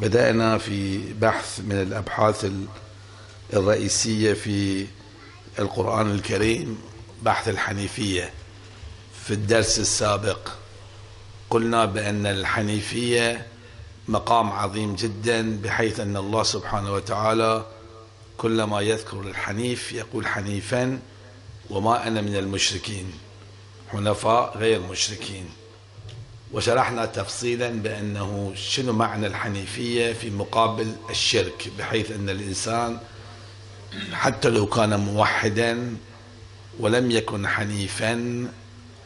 بدأنا في بحث من الأبحاث الرئيسية في القرآن الكريم بحث الحنيفية. في الدرس السابق قلنا بأن الحنيفية مقام عظيم جدا بحيث أن الله سبحانه وتعالى كلما يذكر الحنيف يقول حنيفا وما أنا من المشركين. حنفاء غير مشركين. وشرحنا تفصيلا بأنه شنو معنى الحنيفية في مقابل الشرك بحيث أن الإنسان حتى لو كان موحدا ولم يكن حنيفا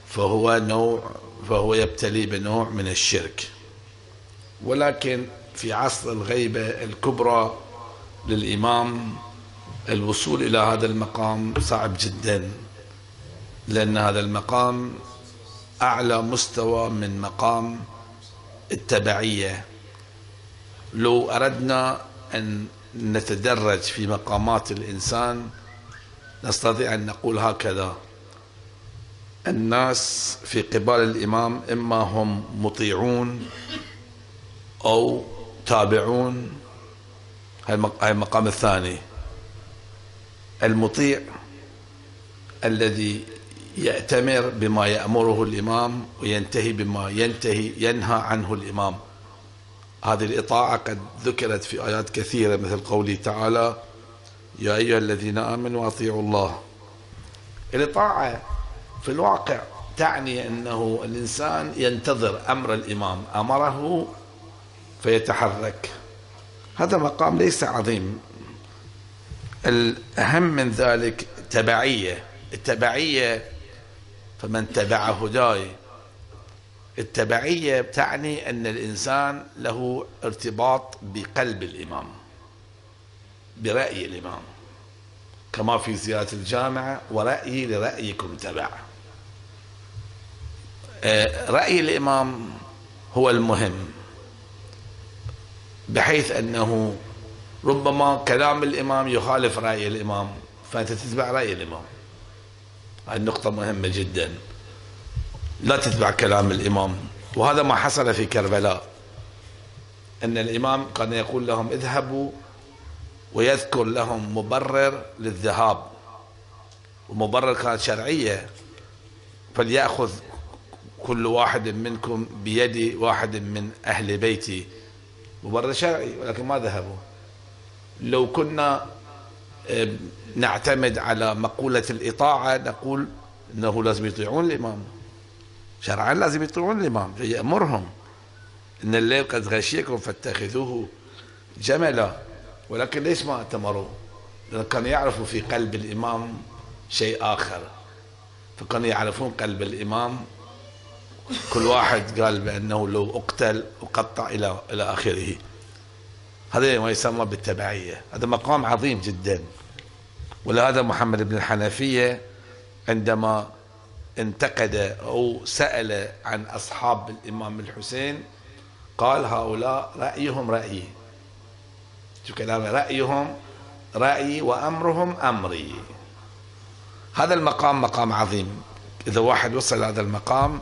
فهو نوع فهو يبتلي بنوع من الشرك. ولكن في عصر الغيبة الكبرى للإمام الوصول إلى هذا المقام صعب جدا لأن هذا المقام أعلى مستوى من مقام التبعية. لو أردنا أن نتدرج في مقامات الإنسان نستطيع أن نقول هكذا. الناس في قبال الإمام إما هم مطيعون أو تابعون. هاي المقام الثاني. المطيع الذي يأتمر بما يأمره الإمام وينتهي بما ينتهي ينهى عنه الإمام. هذه الإطاعة قد ذكرت في آيات كثيرة مثل قوله تعالى يا أيها الذين آمنوا أطيعوا الله. الإطاعة في الواقع تعني أنه الإنسان ينتظر أمر الإمام أمره فيتحرك. هذا مقام ليس عظيم. الأهم من ذلك تبعية التبعية فمن تبع هداي. التبعية تعني أن الإنسان له ارتباط بقلب الإمام برأي الإمام كما في زيارة الجامعة ورأيي لرأيكم تبع. آه، رأي الإمام هو المهم بحيث أنه ربما كلام الإمام يخالف رأي الإمام فأنت تتبع رأي الإمام. هذه النقطة مهمة جدا. لا تتبع كلام الإمام. وهذا ما حصل في كربلاء. أن الإمام كان يقول لهم اذهبوا ويذكر لهم مبرر للذهاب. ومبرر كانت شرعية. فليأخذ كل واحد منكم بيد واحد من أهل بيتي. مبرر شرعي ولكن ما ذهبوا. لو كنا نعتمد على مقولة الإطاعة نقول أنه لازم يطيعون الإمام. شرعا لازم يطيعون الإمام يأمرهم. إن الليل قد غشيكم فاتخذوه جملا ولكن ليش ما أتمروا؟ لأن كانوا يعرفوا في قلب الإمام شيء آخر. فكانوا يعرفون قلب الإمام. كل واحد قال بأنه لو أقتل أقطع إلى إلى آخره. هذا ما يسمى بالتبعية. هذا مقام عظيم جدا. ولهذا محمد بن الحنفية عندما انتقد أو سأل عن أصحاب الإمام الحسين قال هؤلاء رأيهم رأيي. شو كلام رأيهم رأيي وأمرهم أمري. هذا المقام مقام عظيم. إذا واحد وصل هذا المقام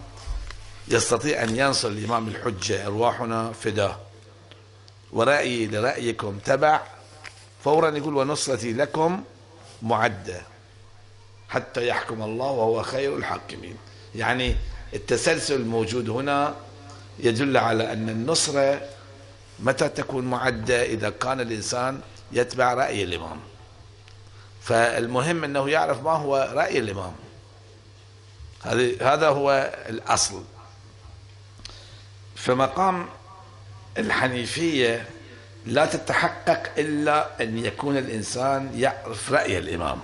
يستطيع أن ينصر الإمام الحجة أرواحنا فداه ورأيي لرأيكم تبع فورا يقول ونصرتي لكم معدة حتى يحكم الله وهو خير الحاكمين. يعني التسلسل الموجود هنا يدل على أن النصرة متى تكون معدة؟ إذا كان الإنسان يتبع رأي الإمام. فالمهم أنه يعرف ما هو رأي الإمام. هذا هو الأصل. فمقام الحنيفية لا تتحقق إلا أن يكون الإنسان يعرف رأي الإمام.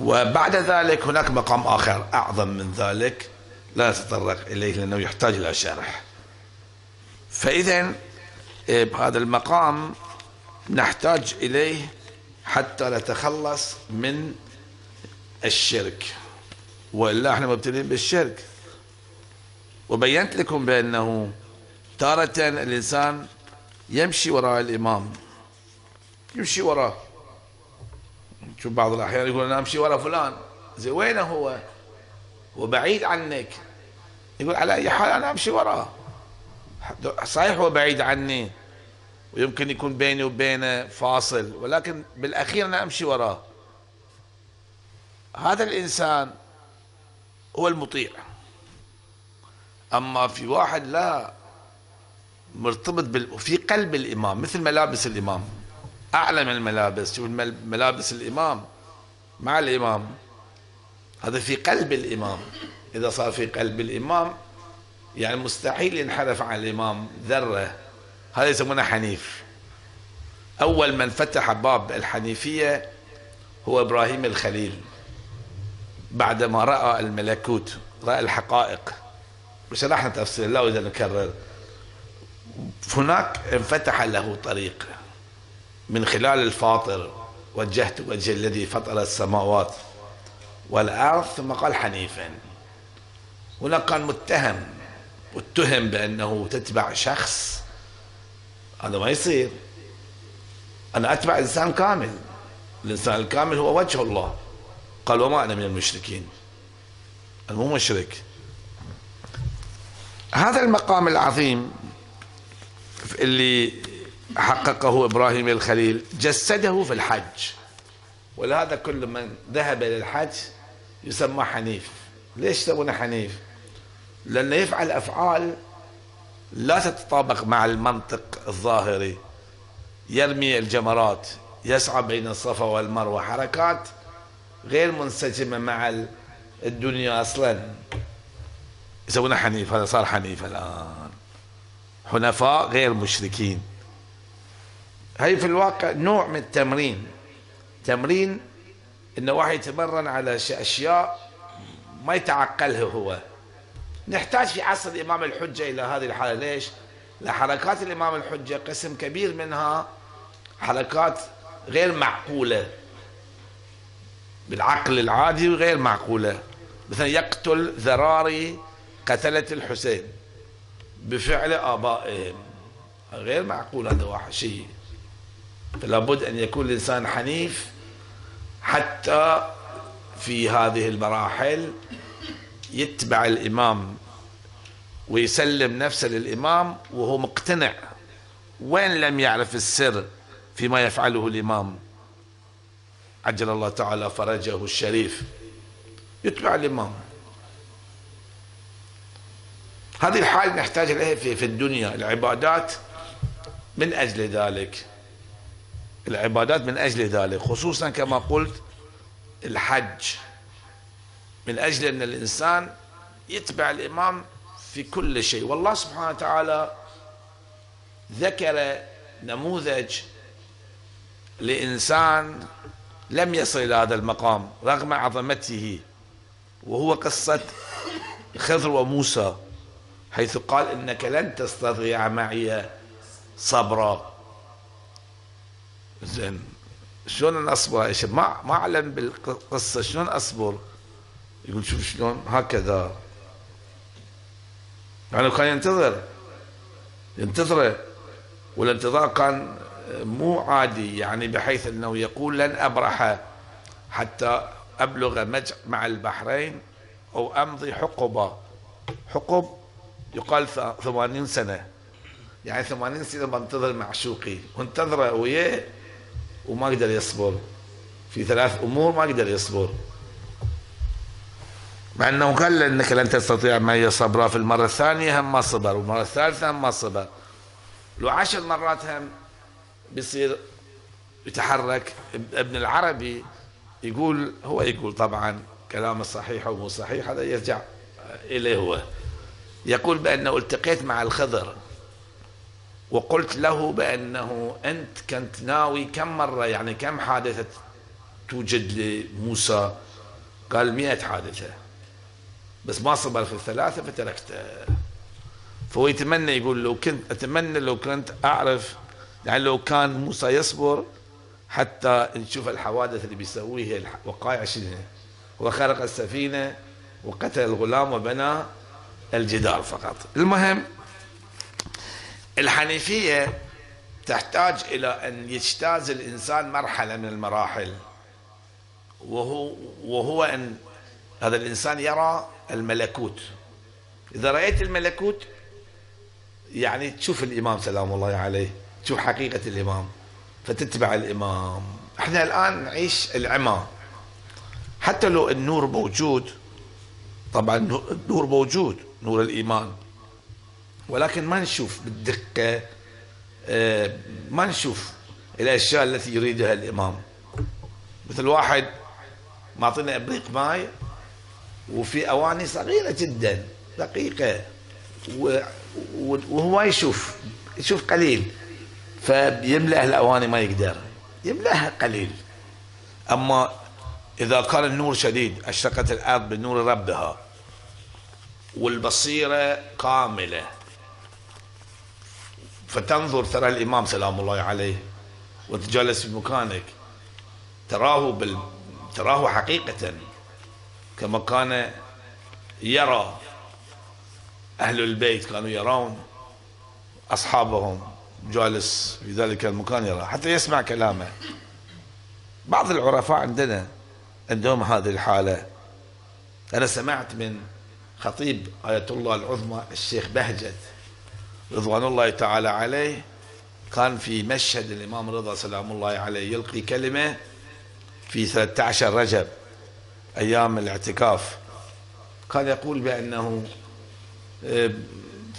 وبعد ذلك هناك مقام آخر أعظم من ذلك لا نتطرق إليه لأنه يحتاج إلى شرح. فإذا إيه، بهذا المقام نحتاج إليه حتى نتخلص من الشرك. وإلا إحنا مبتلين بالشرك. وبينت لكم بأنه تارة الإنسان يمشي وراء الإمام. يمشي وراه شوف بعض الأحيان يقول أنا أمشي وراء فلان. زي وينه هو؟ هو بعيد عنك. يقول على أي حال أنا أمشي وراه صحيح هو بعيد عني. ويمكن يكون بيني وبينه فاصل ولكن بالأخير أنا أمشي وراه هذا الإنسان هو المطيع. أما في واحد لا. مرتبط بال... في قلب الإمام مثل ملابس الإمام. أعلى من الملابس. شوف ملابس الإمام. مع الإمام. هذا في قلب الإمام. إذا صار في قلب الإمام يعني مستحيل ينحرف عن الإمام ذرة. هذا يسمونه حنيف. أول من فتح باب الحنيفية هو إبراهيم الخليل. بعدما رأى الملكوت رأى الحقائق. وشرحنا تفسير الله إذا نكرر هناك انفتح له طريق من خلال الفاطر وجهت وجه الذي فطر السماوات والأرض ثم قال حنيفا. هنا كان متهم واتهم بأنه تتبع شخص. هذا ما يصير. أنا أتبع إنسان كامل. الإنسان الكامل هو وجه الله. قال وما أنا من المشركين. أنا مو مشرك. هذا المقام العظيم اللي حققه إبراهيم الخليل جسده في الحج. ولهذا كل من ذهب إلى الحج يسمى حنيف. ليش يسمونه حنيف؟ لأنه يفعل أفعال لا تتطابق مع المنطق الظاهري. يرمي الجمرات يسعى بين الصفا والمروة. حركات غير منسجمة مع الدنيا أصلا. يسمونه حنيف هذا صار حنيف الآن. حنفاء غير مشركين. هي في الواقع نوع من التمرين. تمرين إنه واحد يتمرن على أشياء ما يتعقلها هو. نحتاج في عصر الإمام الحجة إلى هذه الحالة. ليش؟ لحركات الإمام الحجة قسم كبير منها حركات غير معقولة. بالعقل العادي وغير معقولة. مثلا يقتل ذراري قتلة الحسين. بفعل آبائهم. غير معقول هذا واحد شيء. فلا بد أن يكون الإنسان حنيف حتى في هذه المراحل يتبع الإمام ويسلم نفسه للإمام وهو مقتنع. وين لم يعرف السر فيما يفعله الإمام؟ عجل الله تعالى فرجه الشريف. يتبع الإمام. هذه الحال نحتاج إليها في, في الدنيا. العبادات من أجل ذلك. العبادات من أجل ذلك. خصوصا كما قلت الحج من أجل أن الإنسان يتبع الإمام في كل شيء. والله سبحانه وتعالى ذكر نموذج لإنسان لم يصل إلى هذا المقام رغم عظمته وهو قصة خضر وموسى. حيث قال إنك لن تستطيع معي صبرا. زين شلون أصبر؟ إيش ما ما أعلن بالقصة شلون أصبر؟ يقول شوف شلون هكذا. يعني كان ينتظر ينتظره والانتظار كان مو عادي يعني بحيث إنه يقول لن أبرح حتى أبلغ مع البحرين أو أمضي حقبة. حقب يقال ثمانين سنة. يعني ثمانين سنة بنتظر معشوقي وانتظره وياه وما قدر يصبر. في ثلاث أمور ما قدر يصبر. مع إنه قال إنك لن تستطيع معي صبرا في المرة الثانية هم ما صبر. والمرة الثالثة هم ما صبر. لو عشر مرات هم بيصير يتحرك. ابن العربي يقول هو يقول طبعا كلامه صحيح أو مو صحيح هذا يرجع إليه هو. يقول بأنه التقيت مع الخضر وقلت له بأنه أنت كنت ناوي كم مرة يعني كم حادثة توجد لموسى؟ قال مئة حادثة. بس ما صبر في الثلاثة فتركته. فهو يتمنى يقول لو كنت أتمنى لو كنت أعرف يعني لو كان موسى يصبر حتى نشوف الحوادث اللي بيسويها الوقائع شنو؟ هو خرق السفينة وقتل الغلام وبنى الجدار فقط. المهم الحنيفية تحتاج إلى أن يجتاز الإنسان مرحلة من المراحل وهو, وهو أن هذا الإنسان يرى الملكوت. إذا رأيت الملكوت يعني تشوف الإمام سلام الله عليه تشوف حقيقة الإمام فتتبع الإمام. إحنا الآن نعيش العمى. حتى لو النور موجود طبعا النور موجود نور الإيمان. ولكن ما نشوف بالدقة آه، ما نشوف الأشياء التي يريدها الإمام. مثل واحد معطينا إبريق ماء وفي أواني صغيرة جدا دقيقة وهو ما يشوف يشوف قليل فبيملأ الأواني ما يقدر. يملأها قليل. أما إذا كان النور شديد أشرقت الأرض بنور ربها. والبصيرة كاملة. فتنظر ترى الإمام سلام الله عليه وتجلس في مكانك تراه بال... تراه حقيقة كما كان يرى أهل البيت كانوا يرون أصحابهم جالس في ذلك المكان يرى حتى يسمع كلامه. بعض العرفاء عندنا عندهم هذه الحالة. أنا سمعت من خطيب آية الله العظمى الشيخ بهجت رضوان الله تعالى عليه كان في مشهد الإمام رضا سلام الله عليه يلقي كلمة في 13 رجب أيام الاعتكاف. كان يقول بأنه آه،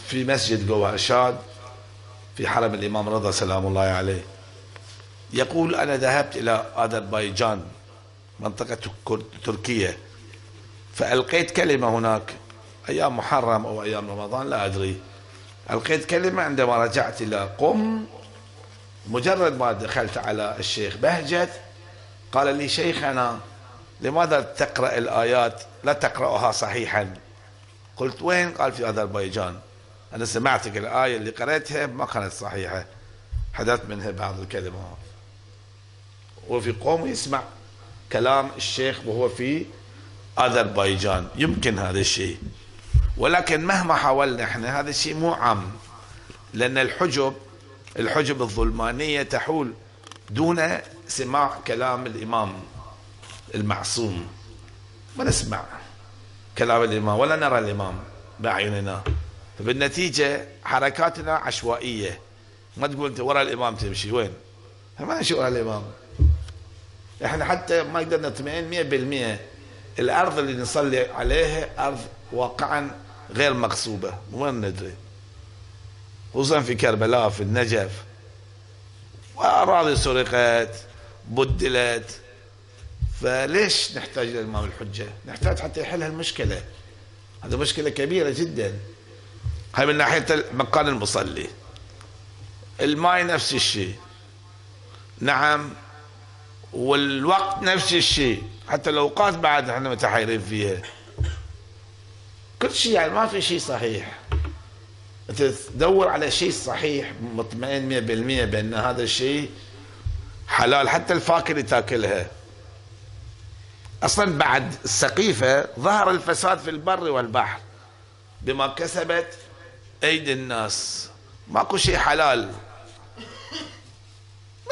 في مسجد قوة أشاد في حرم الإمام رضا سلام الله عليه. يقول أنا ذهبت إلى أذربيجان منطقة تركيا فألقيت كلمة هناك. أيام محرم أو أيام رمضان لا أدري. ألقيت كلمة عندما رجعت إلى قم مجرد ما دخلت على الشيخ بهجت قال لي شيخنا لماذا تقرأ الآيات؟ لا تقرأها صحيحا. قلت وين؟ قال في أذربيجان. أنا سمعتك الآية اللي قرأتها ما كانت صحيحة. حدثت منها بعض الكلمات. وفي قوم يسمع كلام الشيخ وهو في أذربيجان. يمكن هذا الشيء. ولكن مهما حاولنا إحنا هذا الشيء مو عام. لأن الحجب الحجب الظلمانية تحول دون سماع كلام الإمام المعصوم. ما نسمع كلام الإمام ولا نرى الإمام بأعيننا. فبالنتيجة حركاتنا عشوائية. ما تقول أنت وراء الإمام تمشي وين؟ ما نمشي وراء الإمام. إحنا حتى ما قدرنا نطمئن 100% الأرض اللي نصلي عليها أرض واقعا غير مغصوبة وين ندري؟ خصوصا في كربلاء في النجف. وأراضي سرقت بدلت. فليش نحتاج للإمام الحجة نحتاج حتى يحل هالمشكلة. هذه مشكلة كبيرة جدا. هاي من ناحية مكان المصلي. الماء نفس الشيء. نعم. والوقت نفس الشيء. حتى الأوقات بعد إحنا متحيرين فيها. كل شيء يعني ما في شيء صحيح. أنت تدور على شيء صحيح مطمئن 100% بأن هذا الشيء حلال حتى الفاكهة اللي تأكلها. أصلا بعد السقيفة ظهر الفساد في البر والبحر. بما كسبت أيدي الناس. ماكو شيء حلال.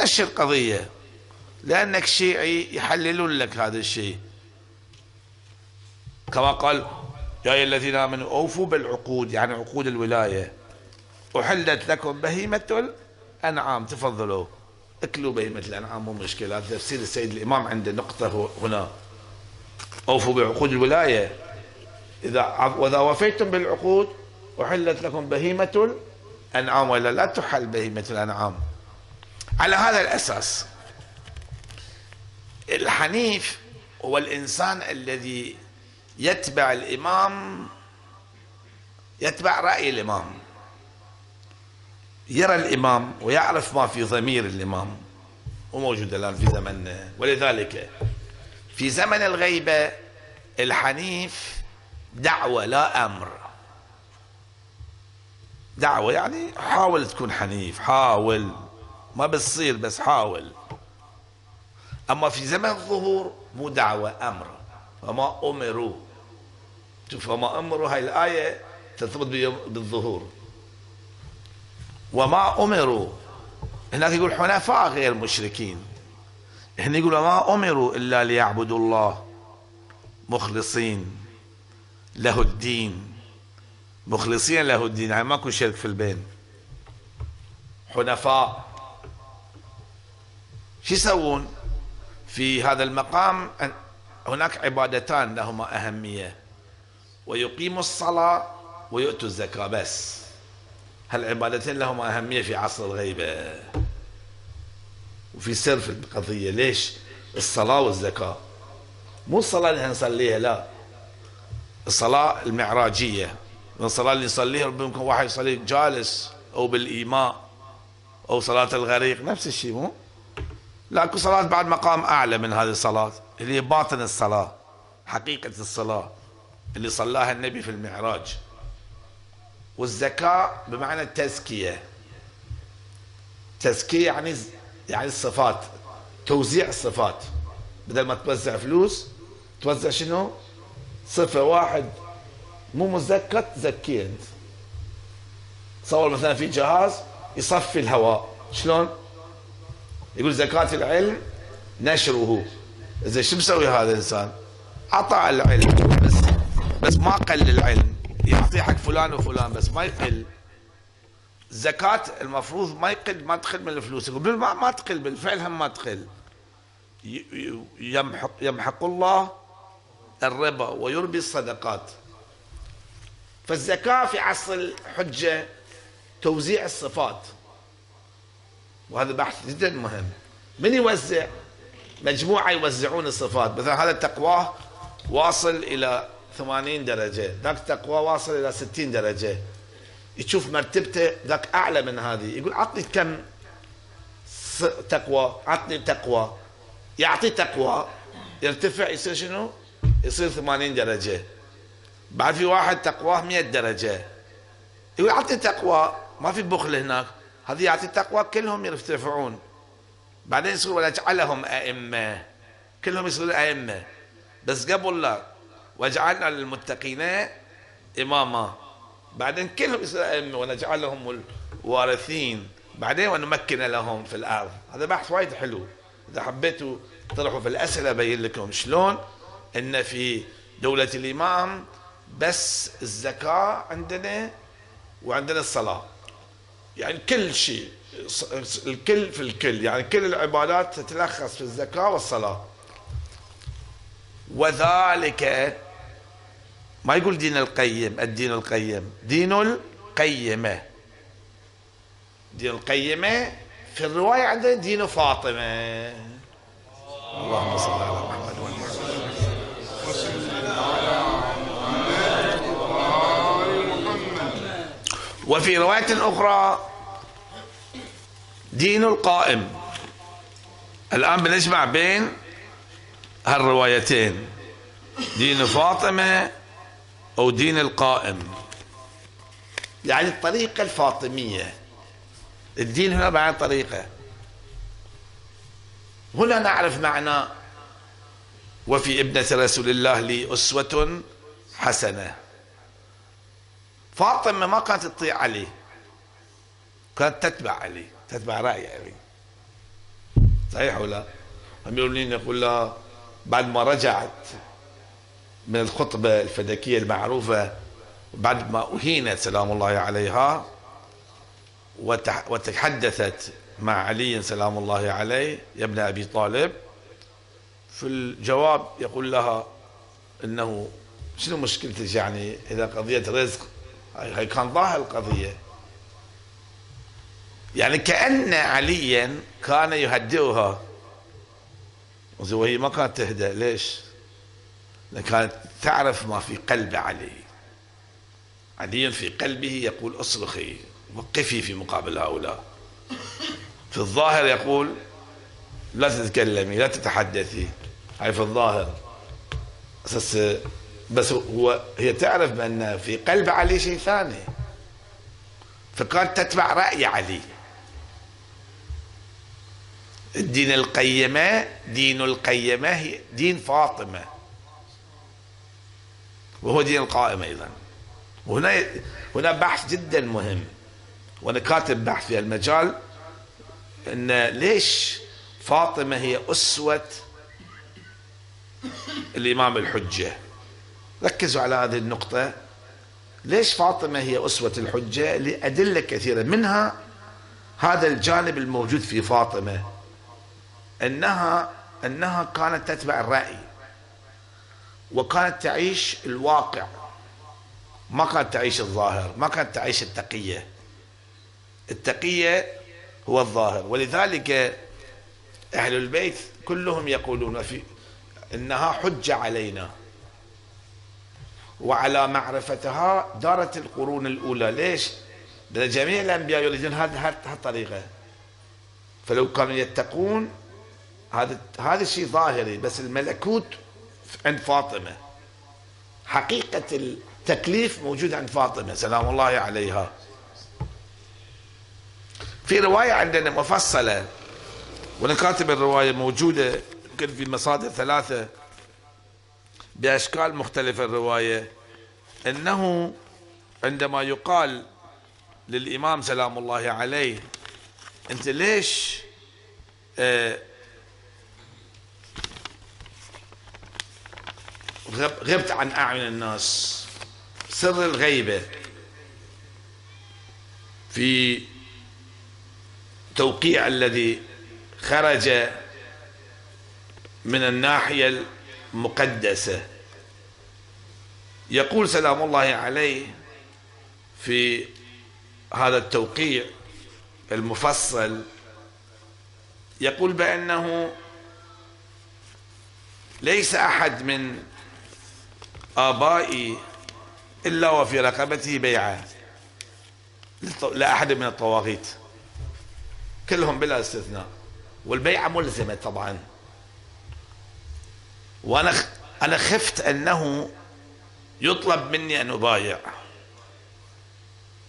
مشي القضية لأنك شيعي يحللون لك هذا الشيء. كما قال يا أيها الذين آمنوا أوفوا بالعقود يعني عقود الولاية. أحلت لكم بهيمة الأنعام. تفضلوا. اكلوا بهيمة الأنعام مو مشكلة. تفسير السيد الإمام عنده نقطة هنا. أوفوا بعقود الولاية. إذا وإذا وفيتم بالعقود أحلت لكم بهيمة الأنعام ولا لا تحل بهيمة الأنعام. على هذا الأساس الحنيف هو الإنسان الذي يتبع الإمام يتبع رأي الإمام. يرى الإمام ويعرف ما في ضمير الإمام. وموجود الآن في زمننا ولذلك في زمن الغيبة الحنيف دعوة لا أمر. دعوة يعني حاول تكون حنيف حاول. ما بتصير بس حاول. أما في زمن الظهور مو دعوة أمر. وما أمروا. شوف وما أمروا هاي الآية تثبت بالظهور. وما أمروا. هناك يقول حنفاء غير مشركين. هنا يقول وما أمروا إلا ليعبدوا الله مخلصين له الدين. مخلصين له الدين يعني ماكو شرك في البين. حنفاء. شو يسوون؟ في هذا المقام هناك عبادتان لهما أهمية. ويقيموا الصلاة ويؤتوا الزكاة. بس هالعبادتين لهما أهمية في عصر الغيبة وفي سر في القضية. ليش؟ الصلاة والزكاة. مو الصلاة اللي نصليها لا. الصلاة المعراجية. الصلاة اللي نصليها ربما يمكن واحد يصلي جالس أو بالإيماء أو صلاة الغريق. نفس الشيء مو؟ لكن صلاة بعد مقام أعلى من هذه الصلاة اللي هي باطن الصلاة حقيقة الصلاة. اللي صلاها النبي في المعراج. والزكاة بمعنى التزكية. تزكية يعني يعني الصفات توزيع الصفات. بدل ما توزع فلوس توزع شنو؟ صفة واحد. مو مزكى تزكية أنت. تصور مثلا في جهاز يصفي الهواء. شلون؟ يقول زكاة العلم نشره. زين شو مسوي هذا الإنسان؟ اعطى العلم. بس بس ما قل العلم. يعطيه حق فلان وفلان بس ما يقل. زكاة المفروض ما يقل ما تقل من الفلوس. ما, ما تقل بالفعل هم ما تقل. يمحق, يمحق الله الربا ويربي الصدقات. فالزكاة في عصر الحجة توزيع الصفات. وهذا بحث جدا مهم. من يوزع؟ مجموعة يوزعون الصفات. مثلا هذا التقوى واصل إلى 80 درجة. ذاك التقوى واصل إلى 60 درجة. يشوف مرتبته ذاك أعلى من هذه. يقول عطني كم تقوى. عطني تقوى. يعطي تقوى. يرتفع يصير شنو؟ يصير 80 درجة. بعد في واحد تقواه 100 درجة. يقول عطني تقوى. ما في بخل هناك. هذه يعطي تقوى كلهم يرتفعون. بعدين يصير ونجعلهم أئمة. كلهم يصيرون أئمة. بس قبل لا وجعلنا للمتقين إماما. بعدين كلهم ونجعلهم الوارثين. بعدين ونمكن لهم في الأرض. هذا بحث وايد حلو. إذا حبيتوا تطرحوا في الأسئلة أبين لكم شلون إن في دولة الإمام بس الزكاة عندنا وعندنا الصلاة. يعني كل شيء الكل في الكل. يعني كل العبادات تتلخص في الزكاة والصلاة. وذلك ما يقول دين القيم الدين القيم. دين القيمة دين القيمة في الرواية عندنا دين فاطمة. اللهم صل على محمد وفي رواية أخرى دين القائم. الآن بنجمع بين هالروايتين. دين فاطمة أو دين القائم. يعني الطريقة الفاطمية. الدين هنا معنى طريقة. هنا نعرف معنى وفي ابنة رسول الله لي أسوة حسنة. فاطمة ما كانت تطيع علي. كانت تتبع علي تتبع رأي علي. صحيح ولا؟ أمير يقول لها بعد ما رجعت من الخطبة الفدكية المعروفة بعد ما أهينت سلام الله عليها وتحدثت مع علي سلام الله عليه يا ابن أبي طالب. في الجواب يقول لها إنه شنو مشكلتك يعني إذا قضيه رزق؟ هي كان ظاهر القضية. يعني كأن عليا كان يهدئها. وهي ما كانت تهدأ ليش؟ لأن كانت تعرف ما في قلب علي. علي في قلبه يقول اصرخي وقفي في مقابل هؤلاء. في الظاهر يقول لا تتكلمي لا تتحدثي. هاي في الظاهر. أساس بس هو هي تعرف بأن في قلب علي شيء ثاني. فكانت تتبع رأي علي. الدين القيمة دين القيمة هي دين فاطمة. وهو دين القائمة أيضا. وهنا هنا بحث جدا مهم. وأنا كاتب بحث في المجال أن ليش فاطمة هي أسوة الإمام الحجة. ركزوا على هذه النقطة. ليش فاطمة هي أسوة الحجة؟ لأدلة كثيرة. منها هذا الجانب الموجود في فاطمة. أنها أنها كانت تتبع الرأي. وكانت تعيش الواقع. ما كانت تعيش الظاهر ما كانت تعيش التقية. التقية هو الظاهر. ولذلك أهل البيت كلهم يقولون في إنها حجة علينا. وعلى معرفتها دارت القرون الأولى. ليش؟ لأن جميع الأنبياء يريدون هذه الطريقة. فلو كانوا يتقون هذا هذا الشيء ظاهري. بس الملكوت عند فاطمة. حقيقة التكليف موجود عند فاطمة سلام الله عليها. في رواية عندنا مفصلة وأنا كاتب الرواية موجودة يمكن في مصادر ثلاثة بأشكال مختلفة الرواية. أنه عندما يقال للإمام سلام الله عليه أنت ليش غبت عن أعين الناس. سر الغيبة. في توقيع الذي خرج من الناحية المقدسة. يقول سلام الله عليه في هذا التوقيع المفصل يقول بأنه ليس أحد من آبائي إلا وفي رقبته بيعة لا أحد من الطواغيت. كلهم بلا استثناء. والبيعة ملزمة طبعا. وأنا أنا خفت أنه يطلب مني أن أبايع.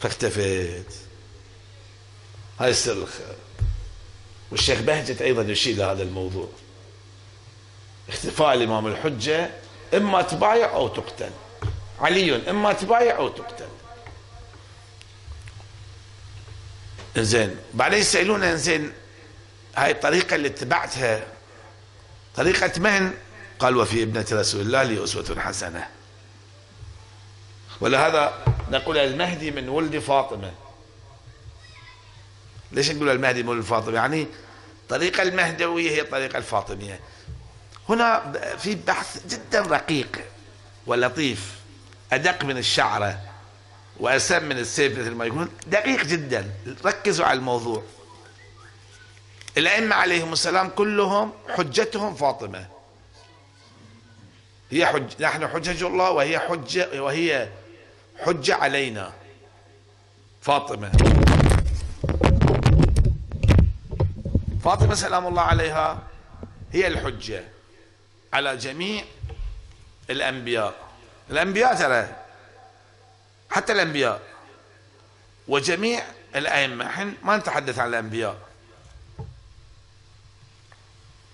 فاختفيت. هاي السر والشيخ بهجت أيضا يشير لهذا الموضوع. اختفاء الإمام الحجة إما تبايع أو تقتل. علي إما تبايع أو تقتل. زين بعدين يسألون زين هاي الطريقة اللي اتبعتها طريقة من؟ قال وفي ابنة رسول الله لي أسوة حسنة. ولهذا نقول المهدي من ولد فاطمة. ليش نقول المهدي من ولد فاطمة؟ يعني الطريقة المهدوية هي الطريقة الفاطمية. هنا في بحث جدا رقيق ولطيف أدق من الشعرة وأسم من السيف مثل ما يقول دقيق جدا. ركزوا على الموضوع. الأئمة عليهم السلام كلهم حجتهم فاطمة. هي حج نحن حجج الله وهي حجة وهي حجة علينا. فاطمة. فاطمة سلام الله عليها هي الحجة. على جميع الأنبياء. الأنبياء ترى حتى الأنبياء. وجميع الأئمة إحنا ما نتحدث عن الأنبياء.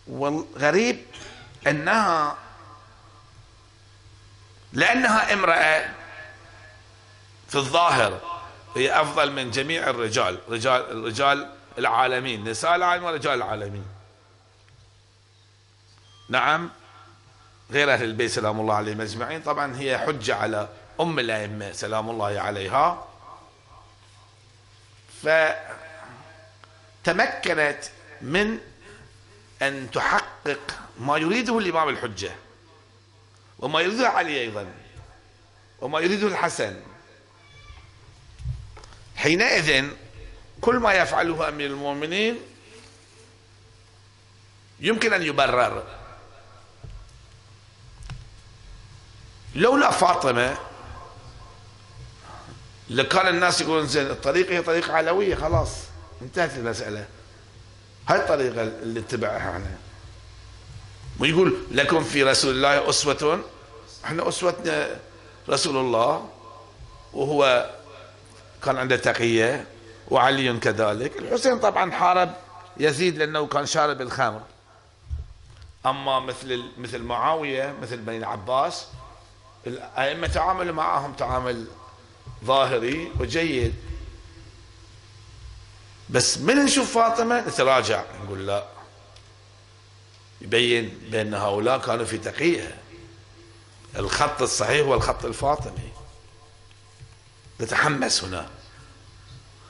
والغريب أنها لأنها امرأة في الظاهر هي أفضل من جميع الرجال رجال الرجال العالمين نساء العالمين ورجال العالمين. نعم؟ غير أهل البيت سلام الله عليهم أجمعين. طبعا هي حجة على أم الأئمة سلام الله عليها. فتمكنت من أن تحقق ما يريده الإمام الحجة وما يريده علي أيضا وما يريده الحسن. حينئذ كل ما يفعله أمير المؤمنين يمكن أن يبرر. لولا فاطمة لكان الناس يقولون زين الطريقة هي طريقة علوية خلاص انتهت المسألة. هاي الطريقة اللي اتبعها إحنا. ويقول لكم في رسول الله أسوة إحنا أسوتنا رسول الله وهو كان عنده تقية وعلي كذلك. الحسين طبعا حارب يزيد لأنه كان شارب الخمر. أما مثل مثل معاوية مثل بني العباس الأئمة تعاملوا معهم تعامل ظاهري وجيد. بس من نشوف فاطمة؟ نتراجع نقول لا. يبين بأن هؤلاء كانوا في تقية الخط الصحيح هو الخط الفاطمي. نتحمس هنا.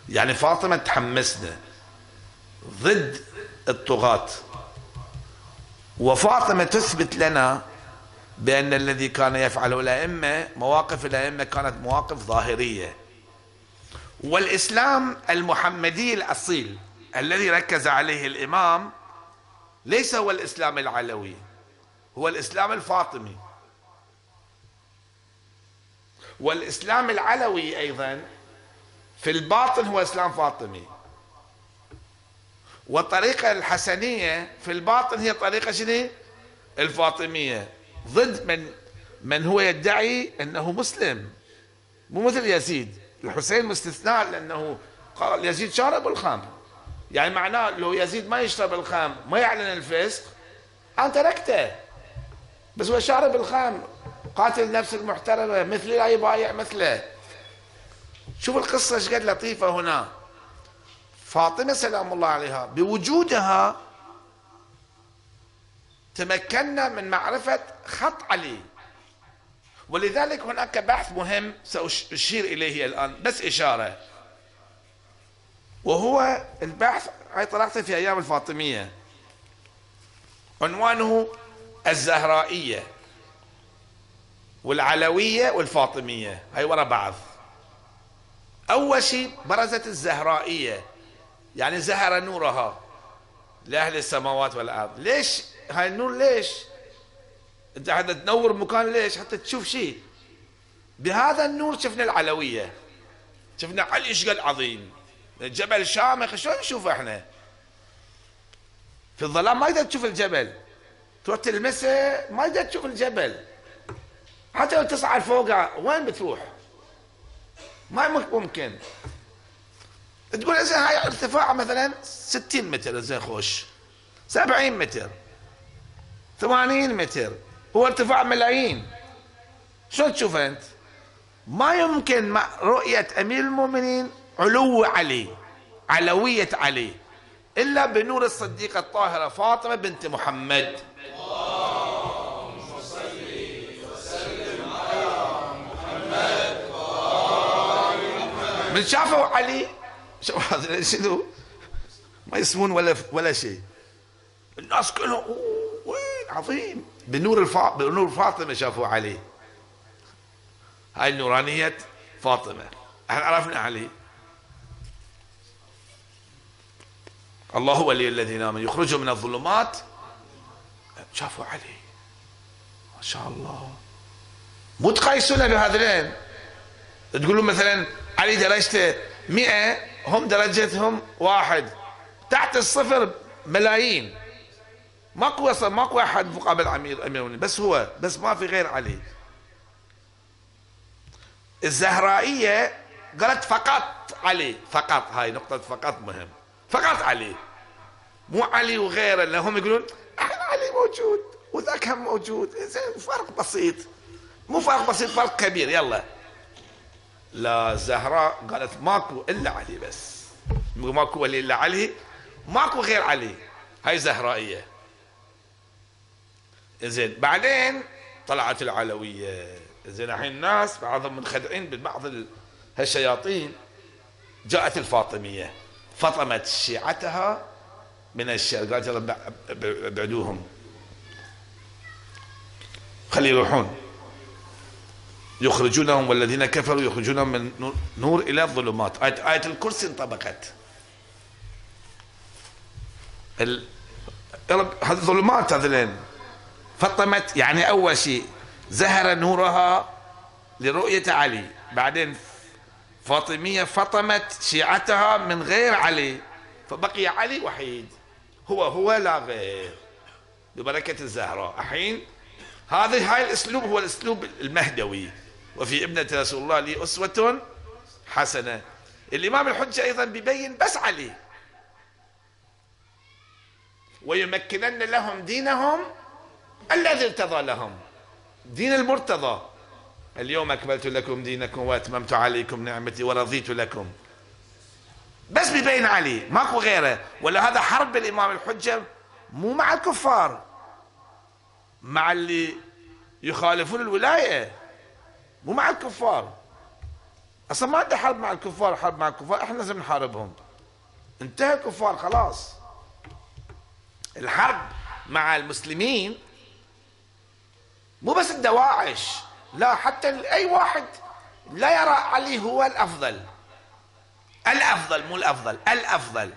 يعني فاطمة تحمسنا ضد الطغاة. وفاطمة تثبت لنا بأن الذي كان يفعله الأئمة مواقف الأئمة كانت مواقف ظاهرية. والإسلام المحمدي الأصيل الذي ركز عليه الإمام ليس هو الإسلام العلوي هو الإسلام الفاطمي. والإسلام العلوي أيضا في الباطن هو إسلام فاطمي. والطريقة الحسنية في الباطن هي طريقة شنو؟ الفاطمية. ضد من من هو يدعي أنه مسلم مو مثل يزيد. الحسين مستثناء لأنه قال يزيد شارب الخمر. يعني معناه لو يزيد ما يشرب الخمر ما يعلن الفسق أنا تركته. بس هو شارب الخمر قاتل نفس المحترمة مثلي لا يبايع مثله. شوف القصة إيش قد لطيفة هنا. فاطمة سلام الله عليها بوجودها تمكنا من معرفة خط علي. ولذلك هناك بحث مهم سأشير إليه الآن بس إشارة. وهو البحث هاي طلعته في أيام الفاطمية. عنوانه الزهرائية والعلوية والفاطمية. هاي ورا بعض. أول شيء برزت الزهرائية يعني زهر نورها لأهل السماوات والأرض. ليش؟ هاي النور ليش؟ انت حتى تنور مكان ليش؟ حتى تشوف شيء. بهذا النور شفنا العلوية. شفنا علي إيش قد عظيم. الجبل شامخ شلون نشوفه إحنا؟ في الظلام ما تقدر تشوف الجبل. تروح تلمسه ما تقدر تشوف الجبل. حتى لو تصعد فوقه وين بتروح؟ ما ممكن. تقول زين هاي ارتفاع مثلا 60 متر زين خوش. 70 متر. 80 متر. هو ارتفاع ملايين. شو تشوف أنت؟ ما يمكن مع رؤية أمير المؤمنين علو علي علوية علي إلا بنور الصديقة الطاهرة فاطمة بنت محمد. من شافوا علي؟ شوفوا شنو؟ ما يسمون ولا ولا شيء. الناس كلهم عظيم. بنور الفا... بنور فاطمة شافوا علي هاي النورانية فاطمة. إحنا عرفنا علي الله ولي الذين آمنوا. يخرجوا من الظلمات. شافوا علي ما شاء الله. مو تقايسون بهذين تقولون مثلا علي درجته مئة هم درجتهم واحد. تحت الصفر ملايين. ماكو ماكو أحد مقابل أمير امير بس هو بس ما في غير علي. الزهرائية قالت فقط علي. فقط. هاي نقطة فقط مهم. فقط علي. مو علي وغيره. لهم يقولون إحنا علي موجود. وذاك هم موجود. زين فرق بسيط. مو فرق بسيط فرق كبير. يلا. لا زهراء قالت ماكو إلا علي بس. ماكو ولي إلا علي. ماكو غير علي. هاي زهرائية. زين. بعدين طلعت العلوية. زين الحين الناس بعضهم منخدعين ببعض هالشياطين. جاءت الفاطمية. فطمت شيعتها من الشر قالت يلا ابعدوهم خلي يروحون. يخرجونهم والذين كفروا يخرجونهم من نور إلى الظلمات. آية, آية الكرسي انطبقت. ال... هذه الظلمات هذين. فطمت يعني أول شيء زهر نورها لرؤية علي. بعدين فاطمية فطمت شيعتها من غير علي فبقي علي وحيد. هو هو لا غير. ببركة الزهراء. الحين هذا هاي الأسلوب هو الأسلوب المهدوي. وفي ابنة رسول الله لي أسوة حسنة. الإمام الحجة أيضا بيبين بس علي. ويمكنن لهم دينهم الذي ارتضى لهم. دين المرتضى. اليوم أكملت لكم دينكم وأتممت عليكم نعمتي ورضيت لكم. بس ببين علي ماكو غيره. ولا هذا حرب الإمام الحجة؟ مو مع الكفار. مع اللي يخالفون الولاية. مو مع الكفار. أصلا ما عندي حرب مع الكفار حرب مع الكفار. إحنا لازم نحاربهم. انتهى الكفار خلاص. الحرب مع المسلمين مو بس الدواعش لا حتى أي واحد لا يرى علي هو الأفضل. الأفضل مو الأفضل الأفضل.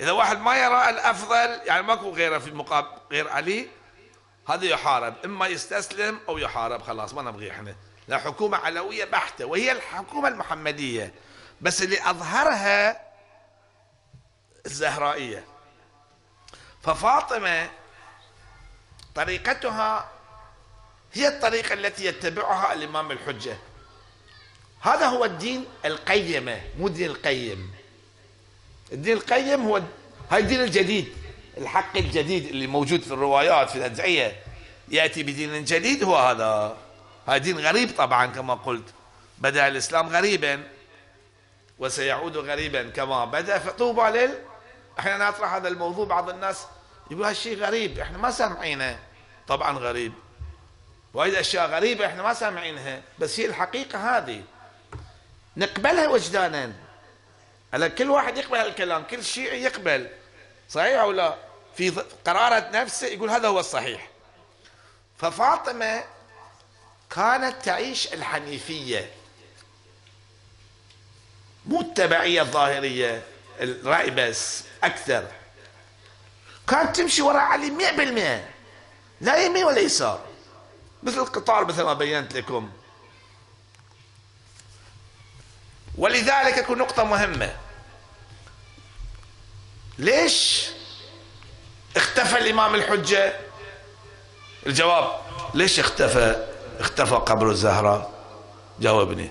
إذا واحد ما يرى الأفضل يعني ماكو غيره في المقابل غير علي هذا يحارب. إما يستسلم أو يحارب خلاص ما نبغي إحنا. لا حكومة علوية بحتة وهي الحكومة المحمدية. بس اللي أظهرها الزهرائية. ففاطمة طريقتها هي الطريقة التي يتبعها الإمام الحجة. هذا هو الدين القيمه مو الدين القيم. الدين القيم هو هاي الدين الجديد الحق الجديد اللي موجود في الروايات في الأدعية. يأتي بدين جديد هو هذا. هذا دين غريب طبعا كما قلت. بدأ الإسلام غريبا وسيعود غريبا كما بدأ. فطوبى لل أحيانا أطرح هذا الموضوع بعض الناس يقول هالشيء غريب إحنا ما سامعينه. طبعا غريب. وايد أشياء غريبة إحنا ما سامعينها. بس هي الحقيقة هذه. نقبلها وجدانا. هلا كل واحد يقبل هالكلام كل شيعي يقبل. صحيح أو لا؟ في قرارة نفسه يقول هذا هو الصحيح. ففاطمة كانت تعيش الحنيفية. مو التبعية الظاهرية الرأي بس أكثر. كانت تمشي وراء علي مئة بالمئة. لا يمين ولا يسار. مثل القطار مثل ما بينت لكم. ولذلك تكون نقطة مهمة. ليش اختفى الإمام الحجة؟ الجواب ليش اختفى؟ اختفى قبر الزهراء جاوبني.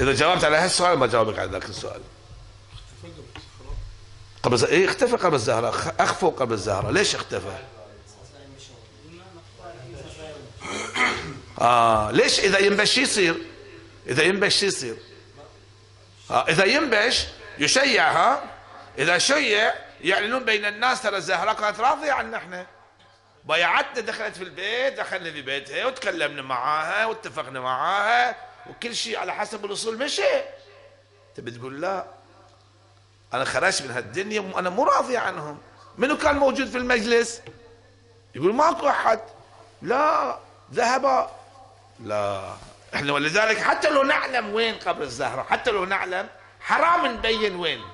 إذا جاوبت على هالسؤال ما جاوبك على ذاك السؤال. قبل إيه اختفى قبر الزهراء أخفوا قبر الزهراء ليش اختفى؟ آه ليش إذا ينبش يصير؟ إذا ينبش يصير. آه إذا ينبش يشيع ها؟ إذا شيع يعلنون بين الناس ترى الزهراء كانت راضية عنا إحنا بيعتنا دخلت في البيت دخلنا في بيتها وتكلمنا معاها واتفقنا معاها وكل شيء على حسب الأصول. مشي. تبي تقول لا؟ أنا خرجت من هالدنيا وأنا مو راضي عنهم. منو كان موجود في المجلس؟ يقول ماكو أحد. لا ذهب لا. إحنا ولذلك حتى لو نعلم وين قبر الزهراء حتى لو نعلم حرام نبين وين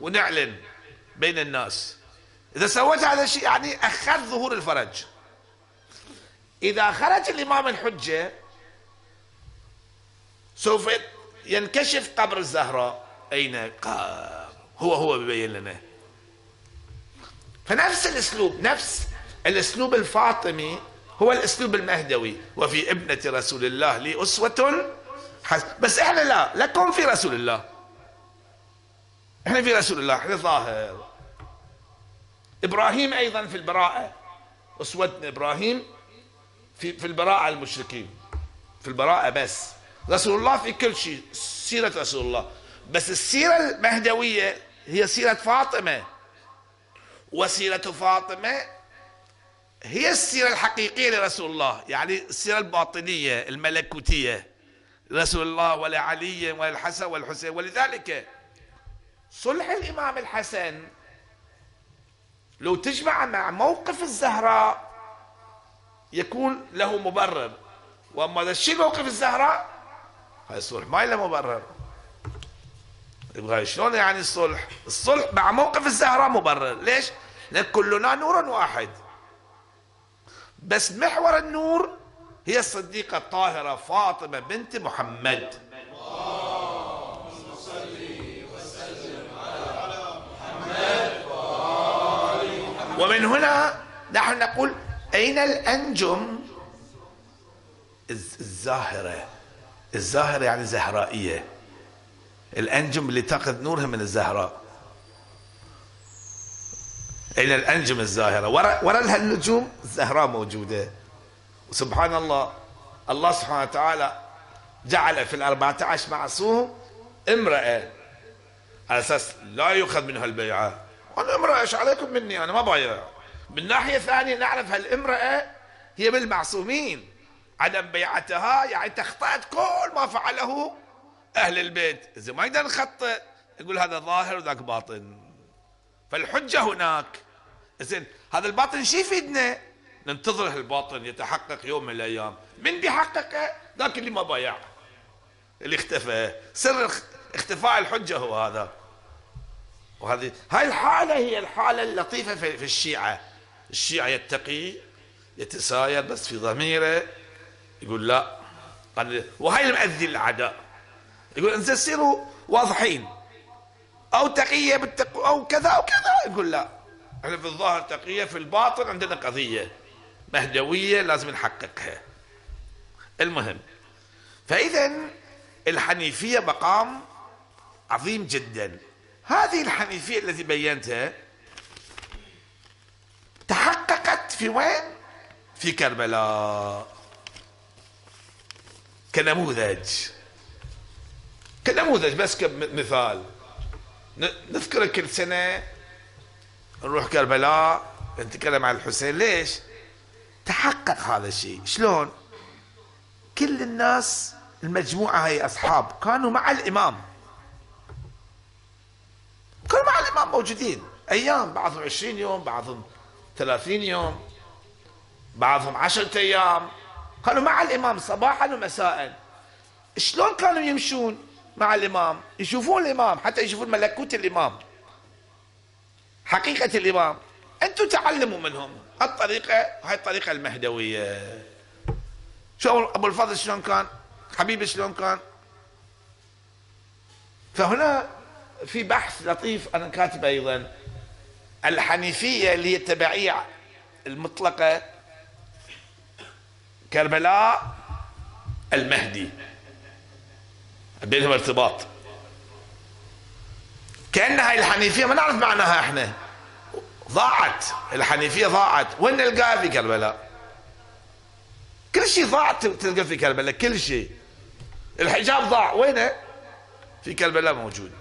ونعلن بين الناس. إذا سويت هذا الشيء يعني أخذ ظهور الفرج. إذا خرج الإمام الحجة سوف ينكشف قبر الزهراء أين هو هو بيبين لنا. فنفس الأسلوب نفس الأسلوب الفاطمي هو الأسلوب المهدوي. وفي ابنة رسول الله لي أسوة بس إحنا لا لكم في رسول الله. إحنا في رسول الله إحنا ظاهر. إبراهيم أيضا في البراءة. اسوتنا إبراهيم في في البراءة المشركين. في البراءة بس. رسول الله في كل شيء. سيرة رسول الله. بس السيرة المهدوية هي سيرة فاطمة. وسيرة فاطمة هي السيرة الحقيقية لرسول الله يعني السيرة الباطنية الملكوتية رسول الله ولا علي ولا الحسن والحسين ولذلك صلح الإمام الحسن لو تجمع مع موقف الزهراء يكون له مبرر وأما إذا الشيء موقف الزهراء هاي الصلح ما له مبرر يبغى شلون يعني الصلح؟ الصلح مع موقف الزهراء مبرر، ليش؟ لأن كلنا نور واحد. بس محور النور هي الصديقة الطاهرة فاطمة بنت محمد. ومن هنا نحن نقول أين الأنجم؟ الزاهرة. الزاهرة يعني زهرائية. الأنجم اللي تأخذ نورها من الزهراء. أين الأنجم الزاهرة. ورا ورا لها النجوم الزهراء موجودة. وسبحان الله. الله سبحانه وتعالى جعل في الأربعة عشر معصوم امرأة. على أساس لا يؤخذ منها البيعة. أنا امرأة إيش عليكم مني؟ أنا ما بايع من ناحية ثانية نعرف هالامرأة هي بالمعصومين. عدم بيعتها يعني تخطأت كل ما فعله أهل البيت. إذا ما يقدر نخطئ يقول هذا ظاهر وذاك باطن. فالحجة هناك. زين هذا الباطن شو يفيدنا؟ ننتظر الباطن يتحقق يوم من الأيام. من بيحققه؟ ذاك اللي ما بايع. اللي اختفى. سر اختفاء الحجة هو هذا. وهذه هاي الحالة هي الحالة اللطيفة في الشيعة. الشيعة يتقي يتساير بس في ضميره يقول لا. وهاي المأذي الأعداء يقول انزين سيروا واضحين. أو تقية بالتقو أو كذا أو كذا. يقول لا. إحنا في الظاهر تقية في الباطن عندنا قضية مهدوية لازم نحققها. المهم فاذا الحنيفية مقام عظيم جدا. هذه الحنيفية التي بينتها تحققت في وين؟ في كربلاء كنموذج. كنموذج بس كمثال. نذكر كل سنة نروح كربلاء نتكلم عن الحسين. ليش؟ تحقق هذا الشيء. شلون؟ كل الناس المجموعة هي أصحاب كانوا مع الإمام. كانوا مع الإمام موجودين. أيام بعضهم عشرين يوم بعضهم ثلاثين يوم بعضهم عشرة أيام. كانوا مع الإمام صباحا ومساء. شلون كانوا يمشون مع الإمام؟ يشوفون الإمام حتى يشوفون ملكوت الإمام. حقيقة الإمام أنتم تعلموا منهم الطريقة هاي الطريقة المهدوية. شو أبو الفضل شلون كان؟ حبيبي شلون كان؟ فهنا في بحث لطيف أنا كاتبه أيضا. الحنيفية اللي هي التبعية المطلقة كربلاء المهدي. بينهم ارتباط. كأن هاي الحنيفية ما نعرف معناها إحنا. ضاعت الحنيفية ضاعت. وين نلقاها في كربلاء؟ كل شيء ضاعت تلقى في كربلاء كل شيء. الحجاب ضاع. وينه في كربلاء موجود.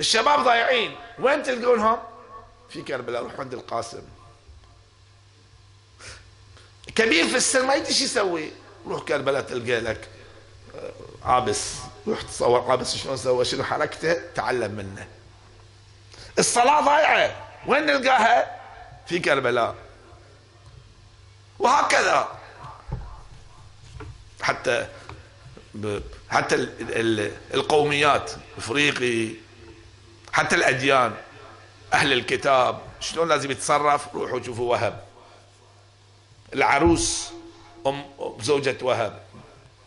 الشباب ضايعين. وين تلقونهم؟ في كربلاء روح عند القاسم. كبير في السن ما يدري شو يسوي. روح كربلاء تلقى لك عابس. روح تصور عابس شلون سوى شنو حركته؟ تعلم منه. الصلاة ضايعة. وين نلقاها؟ في كربلاء وهكذا. حتى حتى القوميات إفريقي حتى الأديان أهل الكتاب شلون لازم يتصرف؟ روحوا شوفوا وهب. العروس أم زوجة وهب.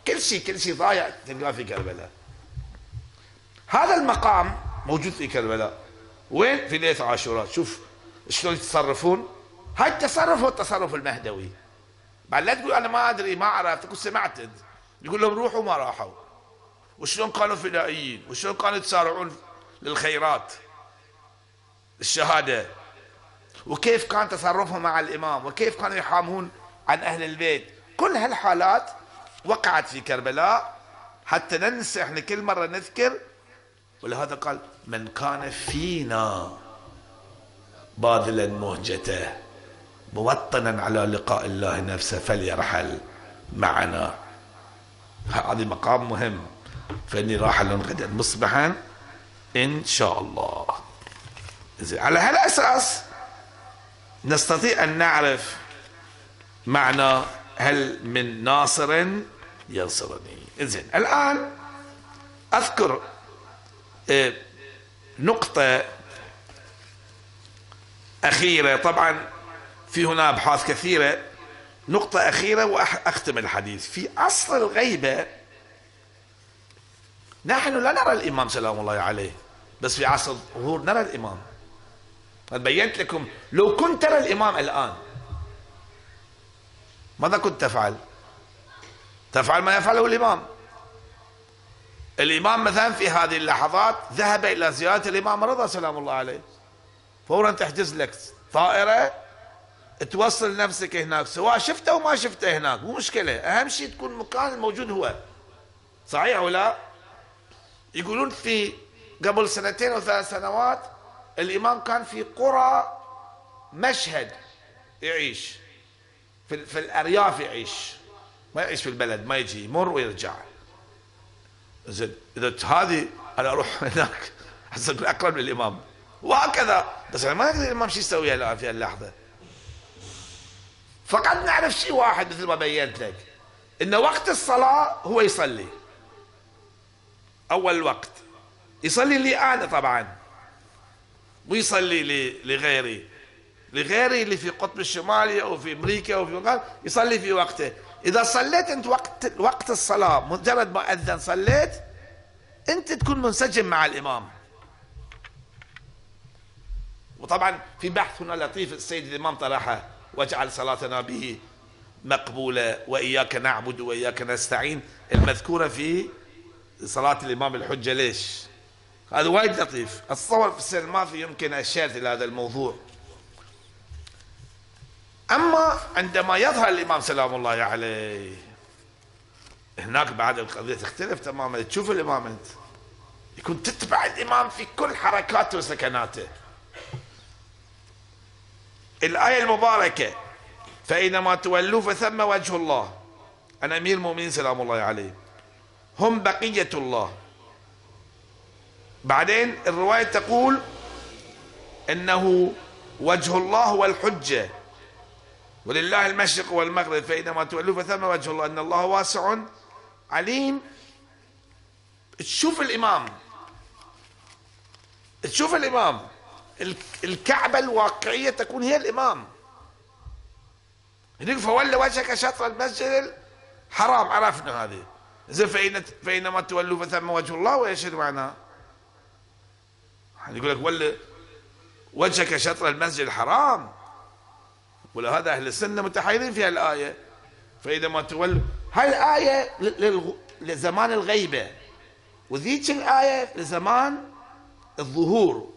كل شيء كل شيء ضايع تلقاه في كربلاء. هذا المقام موجود في كربلاء. وين؟ في ليله عاشوراء. شوف شلون يتصرفون. هاي التصرف هو التصرف المهدوي. بعد لا تقول أنا ما أدري ما عرفت. تقول سمعت يقول لهم روحوا ما راحوا. وشلون كانوا فدائيين؟ وشلون كانوا يتسارعون للخيرات؟ الشهادة. وكيف كان تصرفهم مع الإمام؟ وكيف كانوا يحامون عن أهل البيت؟ كل هالحالات وقعت في كربلاء. حتى ننسى إحنا كل مرة نذكر ولهذا قال من كان فينا باذلا مهجته موطنا على لقاء الله نفسه فليرحل معنا. هذا مقام مهم فإني راحل غدا مصبحا إن شاء الله. على هالأساس نستطيع أن نعرف معنى هل من ناصر ينصرني زين الآن أذكر آه، نقطة أخيرة. طبعا في هنا أبحاث كثيرة. نقطة أخيرة وأختم الحديث. في عصر الغيبة نحن لا نرى الإمام سلام الله عليه بس في عصر الظهور نرى الإمام. بينت لكم لو كنت ترى الإمام الآن ماذا كنت تفعل؟ تفعل ما يفعله الإمام. الإمام مثلا في هذه اللحظات ذهب إلى زيارة الإمام رضا سلام الله عليه. فورا تحجز لك طائرة توصل نفسك هناك سواء شفته أو ما شفته هناك مو مشكلة. أهم شيء تكون المكان الموجود هو. صحيح ولا؟ يقولون في قبل سنتين أو ثلاث سنوات الإمام كان في قرى مشهد يعيش في, في الأرياف يعيش. ما يعيش في البلد ما يجي يمر ويرجع. زين إذا هذه أنا أروح هناك حسب أقرب للإمام. وهكذا. بس ما يقدر الإمام شو يسوي الان في اللحظه فقد نعرف شيء واحد مثل ما بينت لك. إن وقت الصلاة هو يصلي. أول وقت. يصلي لي أنا طبعا. ويصلي لغيري. لغيري اللي في القطب الشمالي أو في أمريكا أو في مكان يصلي في وقته. إذا صليت أنت وقت وقت الصلاة مجرد ما أذن صليت أنت تكون منسجم مع الإمام. وطبعا في بحث هنا لطيف السيد الإمام طرحه واجعل صلاتنا به مقبولة وإياك نعبد وإياك نستعين. المذكورة في صلاة الإمام الحجة ليش؟ هذا وايد لطيف. اتصور في السنة الماضيه يمكن أشرت إلى هذا الموضوع. أما عندما يظهر الإمام سلام الله عليه هناك بعد القضية تختلف تماما. تشوف الإمام أنت يكون تتبع الإمام في كل حركاته وسكناته. الآية المباركة فاينما تولوا فثم وجه الله. أنا أمير المؤمنين سلام الله عليه. هم بقية الله. بعدين الرواية تقول إنه وجه الله هو الحجة. ولله المشرق والمغرب فإنما تولوا فثم وجه الله أن الله واسع عليم. تشوف الإمام. تشوف الإمام. الكعبة الواقعية تكون هي الإمام. هناك فولى وجهك شطر المسجد الحرام. عرفنا هذه. زين فإن فإنما تولوا فثم وجه الله ويشهد معناه يقول لك ولى وجهك شطر المسجد الحرام. ولهذا أهل السنة متحيرين في الآية فإذا ما تولوا هاي الآية لزمان الغيبة. وذيك الآية لزمان الظهور.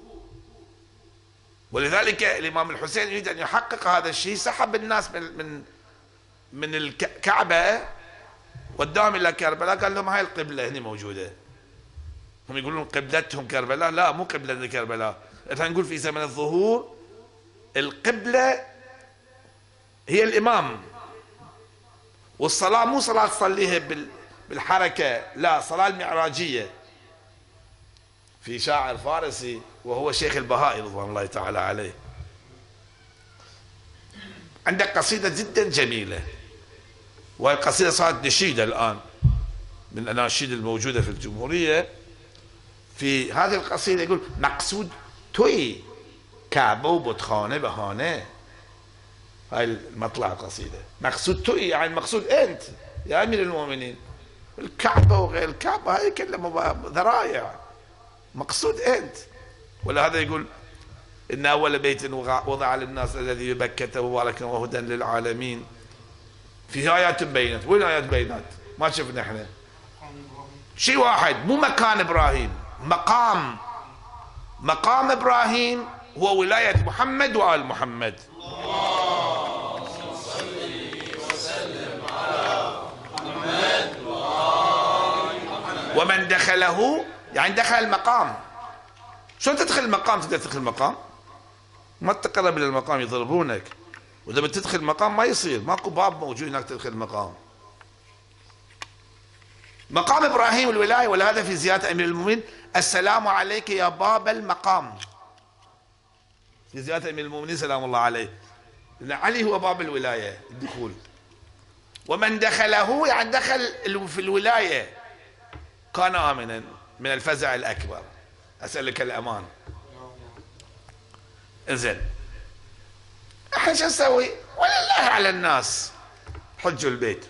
ولذلك الإمام الحسين يريد أن يحقق هذا الشيء سحب الناس من من من الكعبة وداهم إلى كربلاء. قال لهم هاي القبلة هنا موجودة. هم يقولون قبلتهم كربلاء. لا مو قبلة كربلاء. إحنا نقول في زمن الظهور القبلة هي الإمام. والصلاة مو صلاة تصليها بالحركة لا صلاة المعراجية. في شاعر فارسي وهو شيخ البهائي رضوان الله تعالى عليه. عندك قصيدة جدا جميلة. وهي قصيدة صارت نشيدة الآن من الأناشيد الموجودة في الجمهورية. في هذه القصيدة يقول مقصود توي كعبة وبطخانة بهانة. هاي المطلع القصيدة مقصود تو يعني مقصود أنت يا أمير المؤمنين. الكعبة وغير الكعبة هاي كلها ذرايع مقصود أنت. ولهذا يقول إن أول بيت وضع للناس الذي بكة مباركا وهدى للعالمين. في آيات بينات وين آيات بينات ما شفنا إحنا. شيء واحد. مو مكان إبراهيم. مقام. مقام إبراهيم هو ولاية محمد وآل محمد. ومن دخله يعني دخل المقام. شلون تدخل المقام؟ تقدر تدخل المقام. ما تقرب إلى المقام يضربونك. وإذا بتدخل المقام ما يصير. ماكو باب موجود هناك تدخل المقام. مقام إبراهيم الولاية ولهذا في زيادة أمير المؤمنين السلام عليك يا باب المقام. في زيادة أمير المؤمنين سلام الله عليه. لأن علي هو باب الولاية الدخول. ومن دخله يعني دخل في الولاية. كان آمنا من الفزع الأكبر. أسألك الأمان. إنزين. إحنا شو نسوي؟ ولله على الناس. حجوا البيت.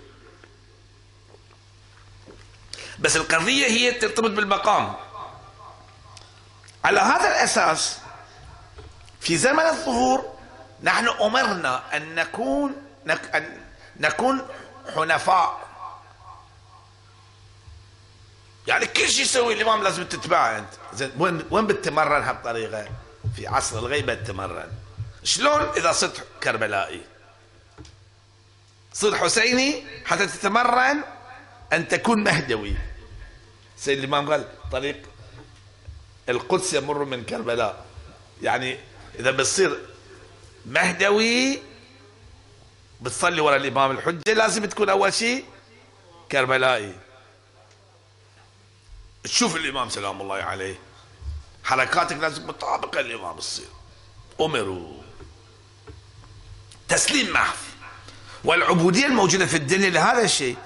بس القضية هي ترتبط بالمقام. على هذا الأساس في زمن الظهور نحن أمرنا أن نكون أن نكون حنفاء. يعني كل شيء يسوي الامام لازم تتبعه أنت. زين وين وين بتتمرن هالطريقة؟ في عصر الغيبة تتمرن. شلون إذا صرت كربلائي؟ صير حسيني؟ حتى تتمرن ان تكون مهدوي. سيد الامام قال طريق القدس يمر من كربلاء. يعني إذا بتصير مهدوي بتصلي ورا الإمام الحجة لازم تكون أول شيء كربلائي. تشوف الإمام سلام الله عليه. حركاتك لازم مطابقة الامام تصير أمروا. تسليم محض. والعبودية الموجودة في الدنيا لهذا الشيء.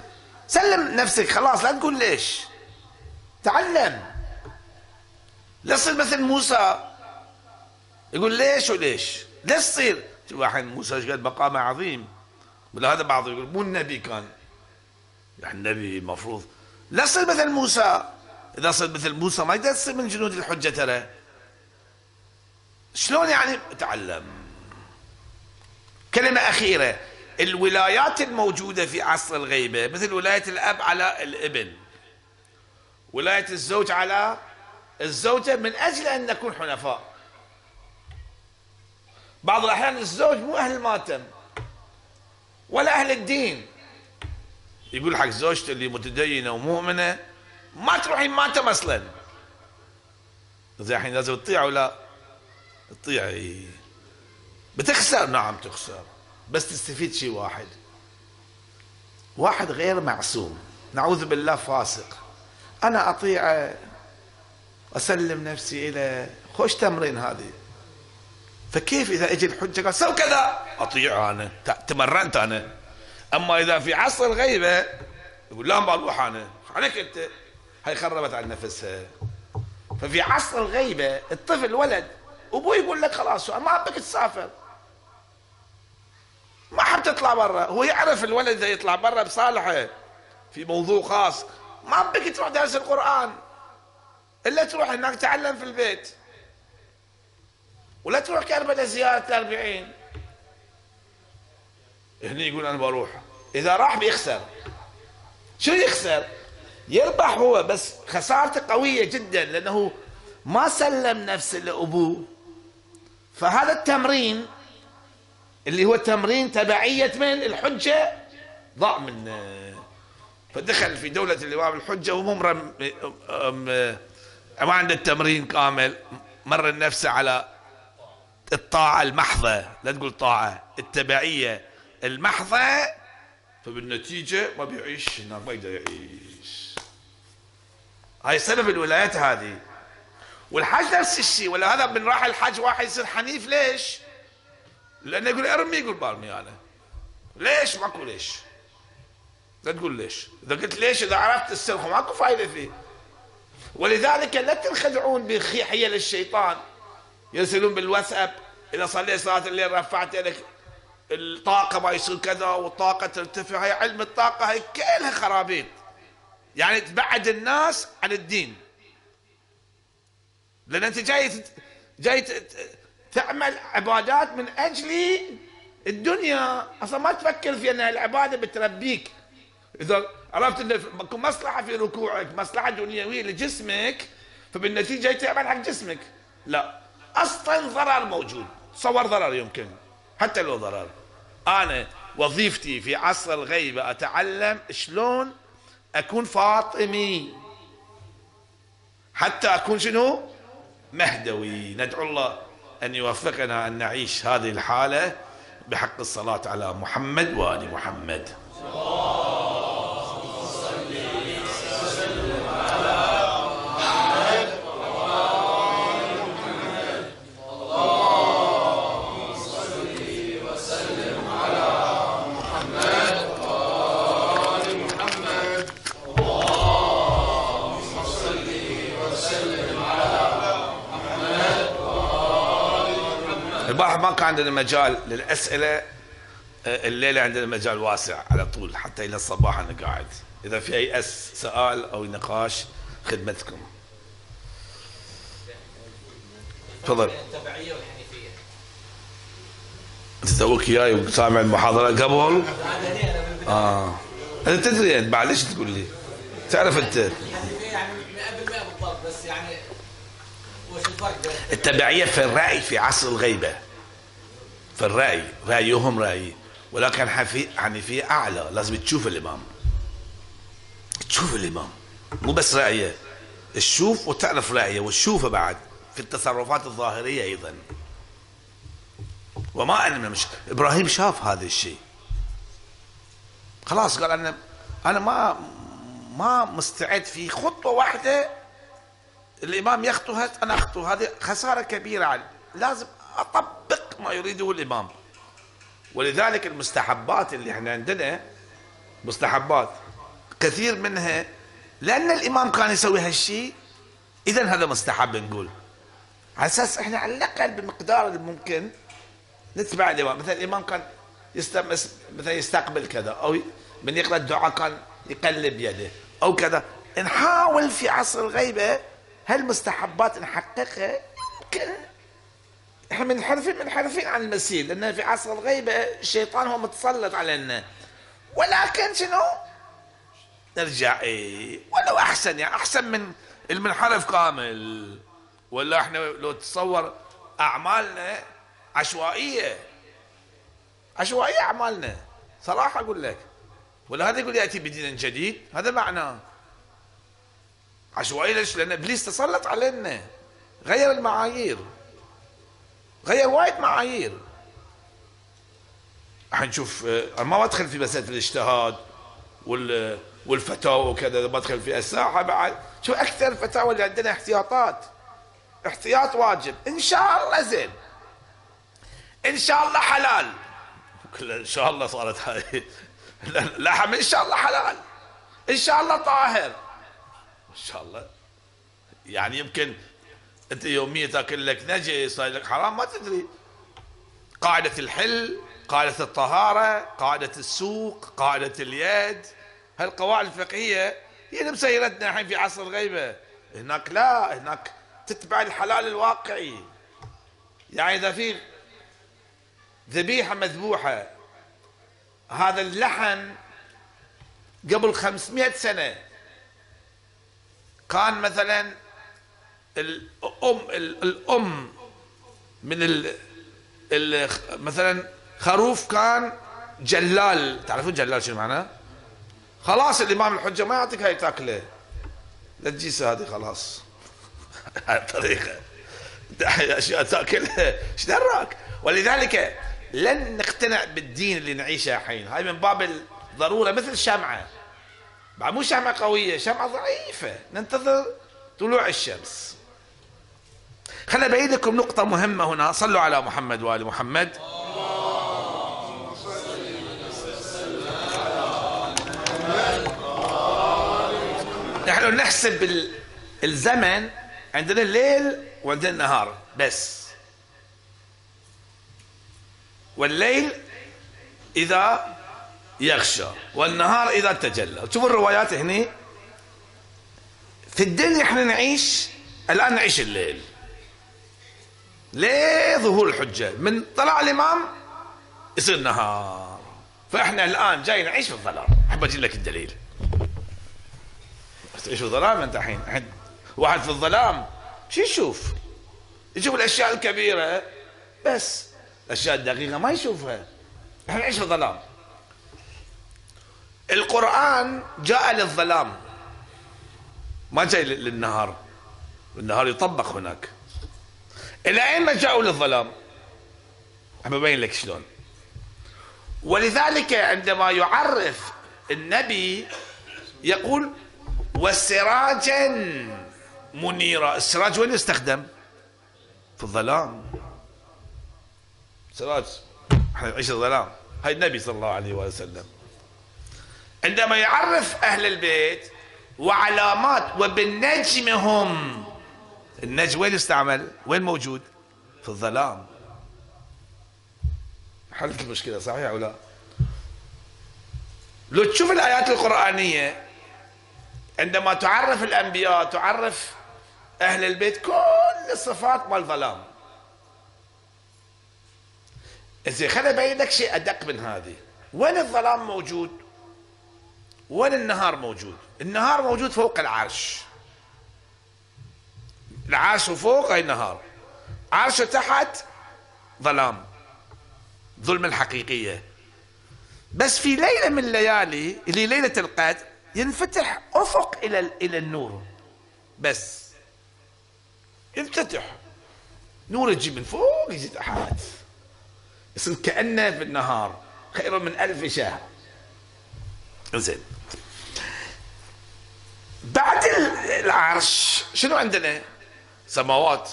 سلم نفسك خلاص لا تقول ليش. تعلم. لا تصير مثل موسى. يقول ليش وليش. ليش تصير. واحد موسى إيش قد مقامه عظيم. ولا هذا بعض يقول مو النبي كان. يعني النبي المفروض لا تصير مثل موسى. إذا صرت مثل موسى ما يقدر تصير من جنود الحجة ترى. شلون يعني؟ تعلم. كلمة أخيرة. الولايات الموجودة في عصر الغيبة مثل ولاية الأب على الإبن. ولاية الزوج على الزوجة من أجل أن نكون حنفاء. بعض الأحيان الزوج مو أهل الماتم ولا أهل الدين. يقول حق زوجته اللي متدينة ومؤمنة ما تروحين ماتم أصلا زي الحين لازم تطيع ولا تطيعي بتخسر؟ نعم تخسر. بس تستفيد شيء واحد. واحد غير معصوم. نعوذ بالله فاسق. أنا اطيعه أسلم نفسي إلى خوش تمرين هذه. فكيف إذا إجي الحجة قال سو كذا. أطيع أنا. تمرنت أنا. أما إذا في عصر الغيبه يقول لا ما أروح أنا. عليك أنت. هاي خربت على نفسها. ففي عصر الغيبة الطفل ولد أبوه يقول لك خلاص ما بدك تسافر. ما حب تطلع برا هو يعرف الولد إذا يطلع برا بصالحه. في موضوع خاص ما بدك تروح درس القرآن. إلا تروح هناك تعلم في البيت. ولا تروح كربلاء زيارة الأربعين. هني يقول أنا بروح. إذا راح بيخسر. شو يخسر؟ يربح هو بس خسارته قوية جدا لأنه ما سلم نفسه لأبوه. فهذا التمرين اللي هو تمرين تبعية من الحجة ضاع منه فدخل في دولة الإمام الحجة وممر ما عنده التمرين كامل. مر نفسه على الطاعة المحضة. لا تقول طاعة التبعية المحضة. فبالنتيجة ما بيعيش هناك ما يقدر يعيش. هاي سبب الولايات هذه. والحج نفس الشيء ولا هذا من راح الحج واحد يصير حنيف ليش؟ لأنه يقول أرمي يقول برمي أنا. ليش؟ ماكو ليش؟ لا تقول ليش. إذا قلت ليش إذا عرفت السر ماكو فايدة فيه. ولذلك لا تنخدعون بحيل الشيطان يرسلون بالواتساب إذا صليت صلاة الليل رفعت يدك الطاقة ما يصير كذا والطاقة ترتفع هي علم الطاقة هي كلها خرابيط. يعني تبعد الناس عن الدين. لأن أنت جاي جاي تعمل عبادات من أجل الدنيا. أصلا ما تفكر في أن العبادة بتربيك. إذا عرفت ان مصلحة في ركوعك مصلحة دنيوية لجسمك فبالنتيجة تعمل حق جسمك. لا. أصلا ضرر موجود. تصور ضرر يمكن. حتى لو ضرر. أنا وظيفتي في عصر الغيبة أتعلم شلون أكون فاطمي. حتى أكون شنو؟ مهدوي. ندعو الله أن يوفقنا أن نعيش هذه الحالة بحق الصلاة على محمد وآل محمد. ما كان عندنا مجال للأسئلة آه، الليلة عندنا مجال واسع على طول حتى إلى الصباح أنا قاعد. إذا في أي أس سؤال أو نقاش خدمتكم. تفضل. التبعية والحنيفية أنت توك جاي وسامع المحاضرة قبل؟ آه. أنت تدري أنت بعد ليش تقول لي؟ تعرف الحنيفية يعني 100% بالضبط بس يعني التبعية في الرأي في عصر الغيبة. في الرأي رأيهم رأي ولكن حنيفية أعلى لازم تشوف الإمام. تشوف الإمام. مو بس رأيه تشوف وتعرف رأيه وتشوفه بعد في التصرفات الظاهرية أيضا. وما أنا مش إبراهيم شاف هذا الشيء. خلاص قال أنا أنا ما ما مستعد في خطوة واحدة. الإمام يخطو أنا أخطو. هذه خسارة كبيرة. علي لازم أطبق ما يريده الإمام. ولذلك المستحبات اللي إحنا عندنا مستحبات كثير منها لأن الإمام كان يسوي هالشيء اذا هذا مستحب نقول. على أساس إحنا على الأقل بمقدار الممكن نتبع الإمام. مثلا الإمام كان مثلا يستقبل كذا أو من يقرأ الدعاء كان يقلب يده أو كذا. نحاول في عصر الغيبة هالمستحبات نحققها. يمكن إحنا منحرفين منحرفين عن المسير لأن في عصر الغيبه الشيطان هو متسلط علينا ولكن شنو؟ نرجع إيه ولو أحسن يعني أحسن من المنحرف كامل. ولا إحنا لو تصور أعمالنا عشوائية. عشوائية أعمالنا. صراحة أقول لك. ولا هذا يقول يأتي بدين جديد هذا معناه عشوائي ليش؟ لأن إبليس تسلط علينا. غير المعايير. غير وايد معايير. حنشوف أنا ما بدخل في مسألة الاجتهاد وال والفتاوى وكذا بدخل في الساحة بعد. شو أكثر الفتاوى اللي عندنا احتياطات؟ احتياط واجب. إن شاء الله زين. إن شاء الله حلال. إن شاء الله صارت هاي. لحم إن شاء الله حلال. إن شاء الله طاهر. إن شاء الله. يعني يمكن أنت يوميا تاكل لك نجس لك حرام ما تدري. قاعدة الحل قاعدة الطهارة قاعدة السوق قاعدة اليد. هالقواعد الفقهية هي اللي مسيرتنا الحين في عصر الغيبة. هناك لا هناك تتبع الحلال الواقعي. يعني إذا في ذبيحة مذبوحة هذا اللحن قبل 500 سنة كان مثلا الأم الأم من ال مثلا خروف كان جلال. تعرفون جلال شنو معناه؟ خلاص الإمام الحجة ما يعطيك هاي تاكلة. لا تجيس هذه خلاص. هاي الطريقة. أشياء تاكلها إيش دراك؟ ولذلك لن نقتنع بالدين اللي نعيشه الحين. هاي من باب الضرورة مثل الشمعة. بعد مو شمعة قوية شمعة ضعيفة. ننتظر طلوع الشمس. خلنا أبين لكم نقطة مهمة هنا. صلوا على محمد وآل محمد. نحن نحسب الزمن عندنا الليل وعندنا النهار. بس. والليل إذا يغشى والنهار إذا تجلى. شوفوا الروايات هنا في الدنيا إحنا نعيش الآن نعيش الليل. ليه ظهور الحجة. من طلع الإمام يصير نهار. فإحنا الآن جاي نعيش في الظلام. أحب أجيب لك الدليل. تعيش في الظلام أنت الحين واحد في الظلام شو يشوف؟ يشوف الأشياء الكبيرة. بس الأشياء الدقيقة ما يشوفها. إحنا نعيش في الظلام. القرآن جاء للظلام. ما جاي للنهار. النهار يطبق هناك. الأئمة جاءوا للظلام؟ أنا ببين لك شلون؟ ولذلك عندما يعرف النبي يقول وسراجا منيرا السراج وين يستخدم؟ في الظلام. سراج إحنا نعيش الظلام. هاي النبي صلى الله عليه وسلم. عندما يعرف أهل البيت وعلامات وبالنجم هم النجم وين يستعمل وين موجود؟ في الظلام. حلت المشكلة صحيح أو لا؟ لو تشوف الآيات القرآنية عندما تعرف الأنبياء تعرف أهل البيت كل الصفات مال الظلام زين خليني ابين لك شيء أدق من هذه. وين الظلام موجود؟ وين النهار موجود؟ النهار موجود فوق العرش. العرش فوق هاي النهار عرش تحت ظلام ظلم الحقيقية. بس في ليلة من الليالي اللي ليلة القدر ينفتح أفق إلى إلى النور. بس ينفتح. نور يجي من فوق يجي تحت. يصير كأنه في النهار خير من ألف شهر. زين بعد العرش شنو عندنا؟ سماوات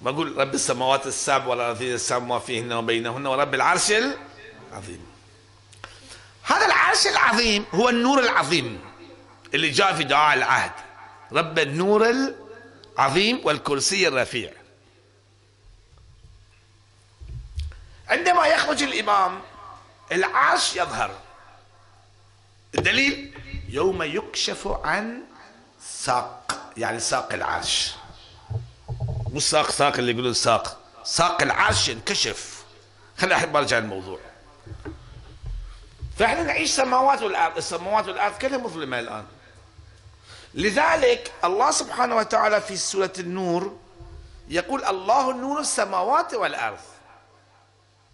ما أقول رب السماوات السبع والأرضين السبع ما فيهن وبينهن ورب العرش العظيم. هذا العرش العظيم هو النور العظيم اللي جاء في دعاء العهد. رب النور العظيم والكرسي الرفيع. عندما يخرج الإمام العرش يظهر. الدليل يوم يكشف عن ساق يعني ساق العرش. مو ساق ساق اللي يقولون ساق. ساق العرش ينكشف. خلينا الحين برجع الموضوع. فإحنا نعيش سماوات والأرض السماوات والأرض كلها مظلمة الآن. لذلك الله سبحانه وتعالى في سورة النور يقول الله نور السماوات والأرض.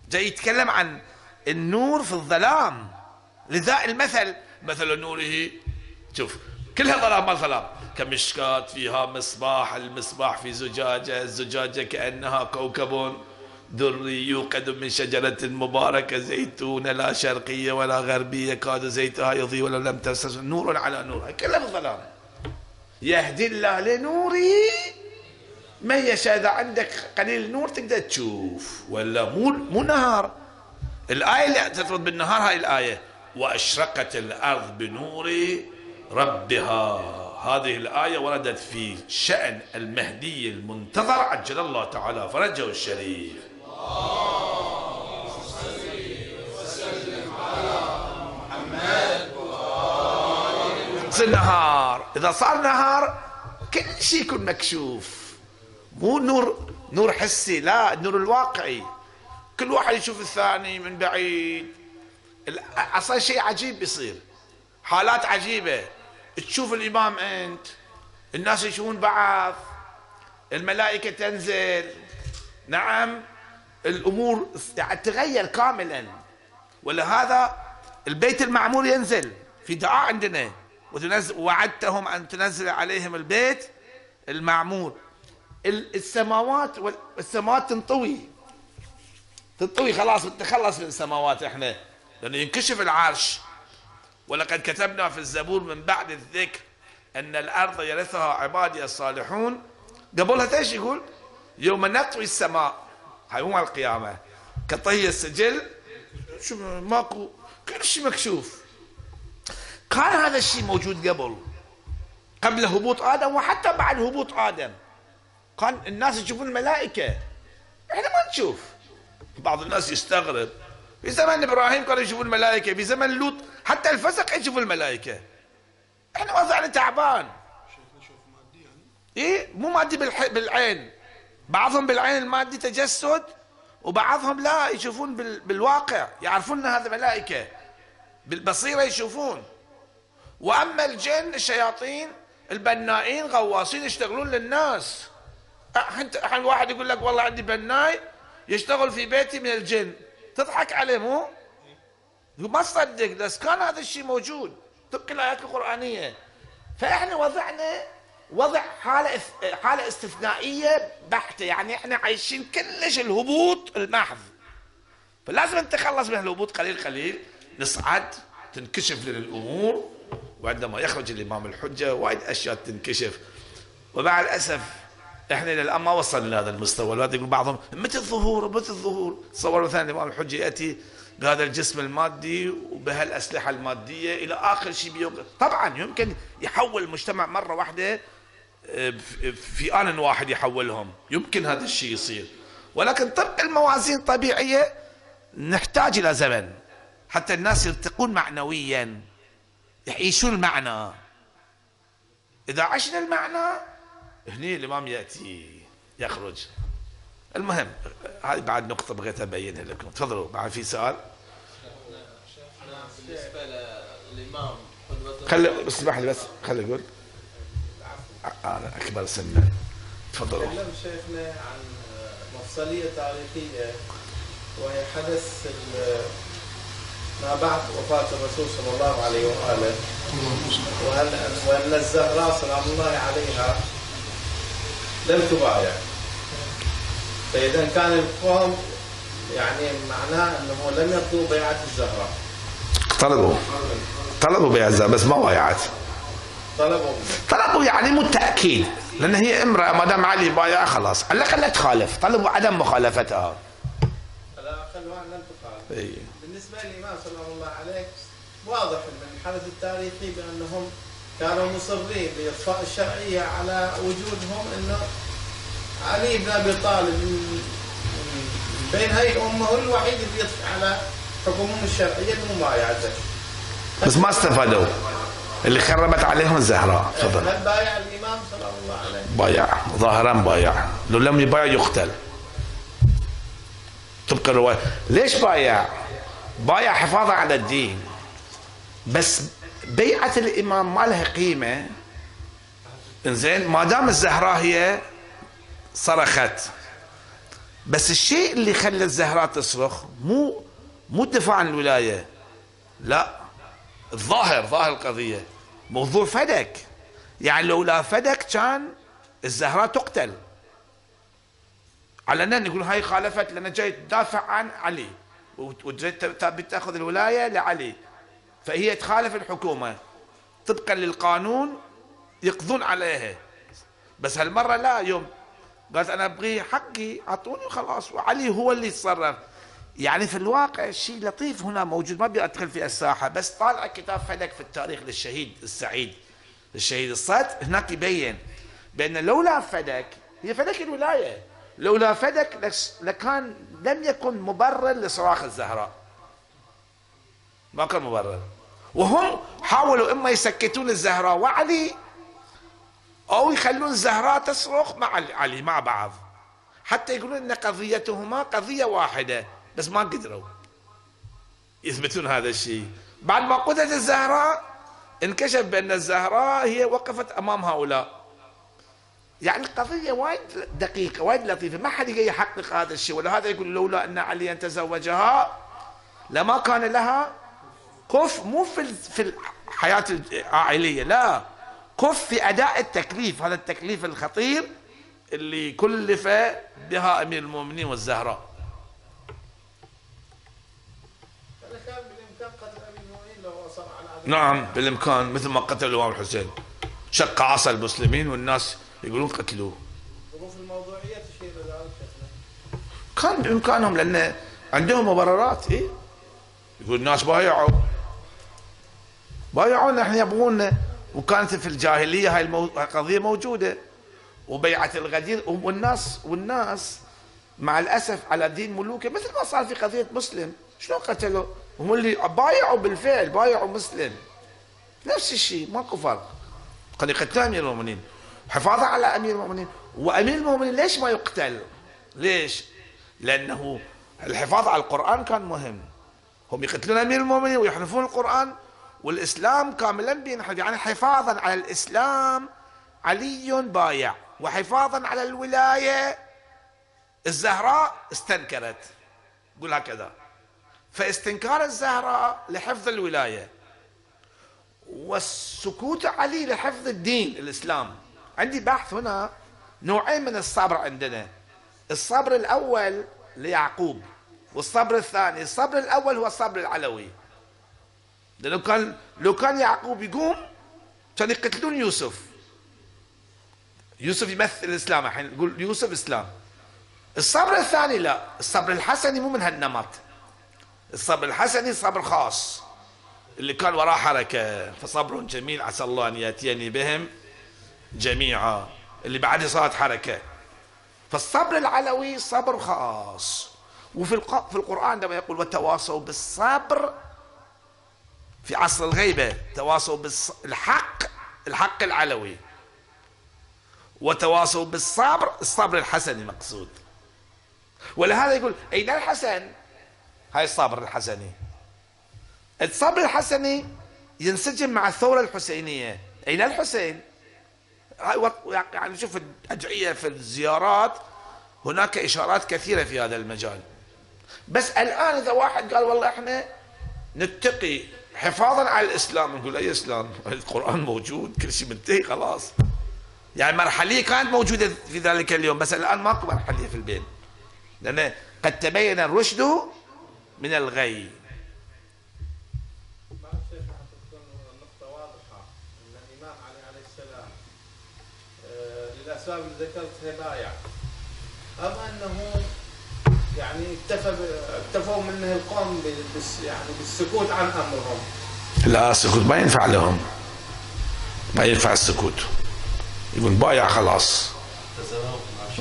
جاي يتكلم عن النور في الظلام. لذا المثل مثل نوره شوف كلها ظلام ما ظلام كمشكات فيها مصباح المصباح في زجاجة الزجاجة كأنها كوكب دري يوقد من شجرة مباركة زيتونة لا شرقية ولا غربية كاد زيتها يضيء ولو لم تمسس نور على نور. كلها بالظلام يهدي الله لنوري ما يشاء إذا عندك قليل نور تقدر تشوف. ولا مو مو نهار. الآية اللي تفرض بالنهار هاي الآية. وأشرقت الأرض بنور ربها. هذه الآية وردت في شأن المهدي المنتظر عجل الله تعالى فرجه الشريف. النهار إذا صار نهار كل شيء يكون مكشوف. مو نور نور حسي لا النور الواقعي. كل واحد يشوف الثاني من بعيد. أصلا شيء عجيب بيصير. حالات عجيبة. تشوف الإمام أنت. الناس يشوفون بعض. الملائكة تنزل. نعم الأمور يعني تغير كاملا. ولهذا البيت المعمور ينزل في دعاء عندنا. وتنزل وعدتهم أن تنزل عليهم البيت المعمور. السماوات والسماوات تنطوي. تنطوي خلاص نتخلص من السماوات إحنا. لأنه ينكشف العرش. ولقد كتبنا في الزبور من بعد الذكر أن الأرض يرثها عبادي الصالحون. قبلها إيش يقول؟ يوم نطوي السماء هاي مو القيامه كطي السجل شو ماكو كل شيء مكشوف. كان هذا الشيء موجود قبل قبل هبوط آدم وحتى بعد هبوط آدم. كان الناس يشوفون الملائكة. إحنا ما نشوف. بعض الناس يستغرب. في زمن إبراهيم كانوا يشوفون الملائكة في زمن لوط حتى الفسق يشوفوا الملائكة. إحنا وضعنا تعبان. إيه؟ مو مادي. بالعين. بعضهم بالعين المادي تجسد وبعضهم لا يشوفون بال... بالواقع. يعرفون إن هذا ملائكة. بالبصيرة يشوفون. وأما الجن الشياطين البنائين غواصين يشتغلون للناس. انت واحد يقول لك والله عندي بناي يشتغل في بيتي من الجن. تضحك عليه مو؟ ما تصدق بس كان هذا الشيء موجود. طبق الآيات القرآنية. فإحنا وضعنا وضع حالة حالة استثنائية بحتة. يعني إحنا عايشين كلش الهبوط المحض. فلازم نتخلص من الهبوط قليل قليل. نصعد تنكشف لنا الأمور وعندما يخرج الإمام الحجة وايد أشياء تنكشف. ومع الأسف إحنا إلى الآن ما وصلنا لهذا المستوى. لا يقول بعضهم متى الظهور؟ متى الظهور؟ تصور مثلا الامام الحجه يأتي بهذا الجسم المادي وبهالأسلحة المادية إلى آخر شيء بيوقف طبعا يمكن يحول المجتمع مرة واحدة آه، في ان واحد يحولهم. يمكن هذا الشيء يصير. ولكن طبق الموازين الطبيعيه نحتاج إلى زمن. حتى الناس يرتقون معنويا يعيشون المعنى إذا عشنا المعنى هني الامام يأتي يخرج. المهم هذه بعد نقطة بغيت أبينها لكم. تفضلوا بعد في سؤال؟ بالنسبة للإمام خلي اسمح لي بس خلي أقول. أنا أكبر سنا تفضلوا. تكلم شيخنا عن مفصلية تاريخية وهي حدث ما بعد وفاة الرسول صلى الله عليه وآله. وأن الزهراء سلام الله عليها لم تبايع فإذا كان القوم يعني معناه أنه لم يرضوا بيعة الزهراء طلبوا. طلبوا بيع الزهراء بس ما بايعت. طلبوا. طلبوا يعني مو تأكيد لأن هي امرأة ما دام علي بايع خلاص. على الأقل لا تخالف. طلبوا عدم مخالفتها. على الأقل وان لم تخالف. إي. بالنسبة للامام سلام الله عليه واضح من الحدث التاريخي بأنهم كانوا مصرين باطفاء الشرعية على وجودهم إنه علي بن أبي طالب بين هاي هو الوحيد اللي يطفي على حكمهم الشرعية بمبايعته. بس ما استفادوا. اللي خربت عليهم الزهراء تفضل. بايع الإمام سلام الله عليه؟ بايع. ظاهرا بايع. لو لم يبايع يقتل. طبق الرواية ليش بايع؟ بايع حفاظا على الدين. بس بيعة الإمام ما لها قيمة. إنزين ما دام الزهراء هي صرخت. بس الشيء اللي خلى الزهراء تصرخ مو مو الدفاع عن الولاية. لا الظاهر ظاهر القضية. موضوع فدك. يعني لو لا فدك كان الزهراء تقتل. علنا نقول هاي خالفت لأن جاي تدافع عن علي. وجاي تأخذ الولاية لعلي. فهي تخالف الحكومة. طبقا للقانون يقضون عليها. بس هالمرة لا يوم قالت أنا أبغي حقي أعطوني وخلاص وعلي هو اللي يتصرف. يعني في الواقع شيء لطيف هنا موجود. ما أبي أدخل في الساحة بس طالع كتاب فلك في التاريخ للشهيد السعيد الشهيد الصد هناك يبين بأن لولا فدك هي فدك الولاية. لولا فدك لكان لم يكن مبرر لصراخ الزهراء. ما كان مبرر. وهم حاولوا إما يسكتون الزهراء وعلي أو يخلون الزهراء تصرخ مع علي مع بعض. حتى يقولون إن قضيتهما قضية واحدة بس ما قدروا يثبتون هذا الشيء. بعد ما قتلت الزهراء انكشف بأن الزهراء هي وقفت أمام هؤلاء. يعني القضية وايد دقيقة وايد لطيفة. ما حد يحقق هذا الشيء ولهذا يقول لولا أن عليا تزوجها لما كان لها كف مو في ال- في الحياة العائلية لا كف في أداء التكليف هذا التكليف الخطير اللي كلف بها أمير المؤمنين والزهراء هذا كان بالامكان قتل ابي المؤمنين لو اصر على عدم نعم بالإمكان مثل ما قتل الإمام الحسين شق عصا المسلمين والناس يقولون قتلوه. كان بإمكانهم لأن عندهم مبررات إيه؟ يقول الناس بايعوا بايعونا إحنا يبغونا وكانت في الجاهلية هاي. القضية موجودة وبيعة الغدير والناس والناس مع الأسف على دين ملوكة مثل ما صار في قضية مسلم شلون قتلوا؟ هم اللي بايعوا بالفعل بايعوا مسلم نفس الشيء ماكو فرق قد يقتلوا امير المؤمنين حفاظا على أمير المؤمنين وأمير المؤمنين ليش ما يقتل؟ ليش؟ لأنه الحفاظ على القرآن كان مهم هم يقتلون أمير المؤمنين ويحرفون القرآن والإسلام كاملا بينحرف يعني حفاظا على الإسلام علي بايع وحفاظا على الولاية الزهراء استنكرت. قول هكذا. فاستنكار الزهراء لحفظ الولاية والسكوت علي لحفظ الدين الإسلام. عندي بحث هنا نوعين من الصبر عندنا. الصبر الأول ليعقوب والصبر الثاني الصبر الأول هو الصبر العلوي. لأنه كان لو كان يعقوب يقوم كان يقتلون يوسف. يوسف يمثل الإسلام الحين نقول يوسف إسلام. الصبر الثاني لا الصبر الحسني مو من هالنمط. الصبر الحسني صبر خاص. اللي كان وراه حركة فصبر جميل عسى الله أن يأتيني بهم جميعا. اللي بعدها صارت حركة. فالصبر العلوي صبر خاص. وفي. في القرآن عندما يقول وتواصوا بالصبر في عصر الغيبة تواصوا بالحق الحق العلوي. وتواصوا بالصبر الصبر الحسني مقصود. ولهذا يقول أين الحسن؟ هاي الصبر الحسني. الصبر الحسني ينسجم مع الثورة الحسينية. أين الحسين؟ هاي يعني شوف الأدعية في الزيارات هناك إشارات كثيرة في هذا المجال. بس الآن إذا واحد قال والله إحنا نتقي حفاظا على الإسلام نقول أي إسلام؟ القرآن موجود كل شيء منتهي خلاص. يعني مرحلية كانت موجودة في ذلك اليوم بس الآن ماكو مرحلية في البين لأن قد تبين الرشد من الغي. الاسباب اللي ذكرتها بايع أم أنه يعني اكتفى اكتفوا منه القوم يعني بالسكوت عن أمرهم. لا السكوت ما ينفع لهم. ما ينفع السكوت. يقول بايع خلاص.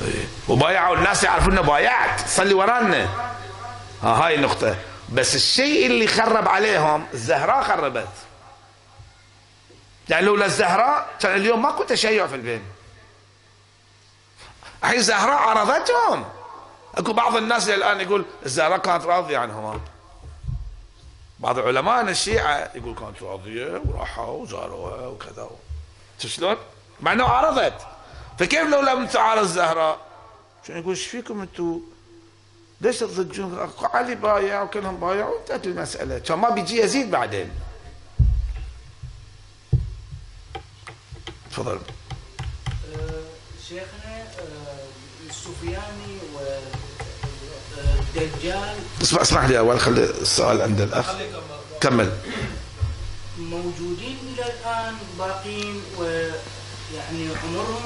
إيه. وبايعوا الناس يعرفون إنه بايعت. صلي ورانا. ها هاي النقطة بس الشيء اللي خرب عليهم الزهراء خربت. يعني لولا الزهراء كان اليوم ماكو تشيع في البين الحين الزهراء عرضتهم. أكو بعض الناس الآن يقول الزهراء كانت راضية عنهم بعض علماء الشيعة يقول كانت راضية وراحوا وزاروها وكذا شلون؟ مع إنه عارضت فكيف لو لم تعارض الزهراء؟ شو يقول إيش فيكم أنتم؟ ليش تضجون؟ علي بايع وكلهم بايعوا وانتهت المسألة، كان ما بيجي يزيد بعدين. تفضل آه، شيخنا آه، السفياني والدجال اسمع اسمح لي أول خلي السؤال عند الأخ. كمل. موجودين إلى الآن باقين ويعني عمرهم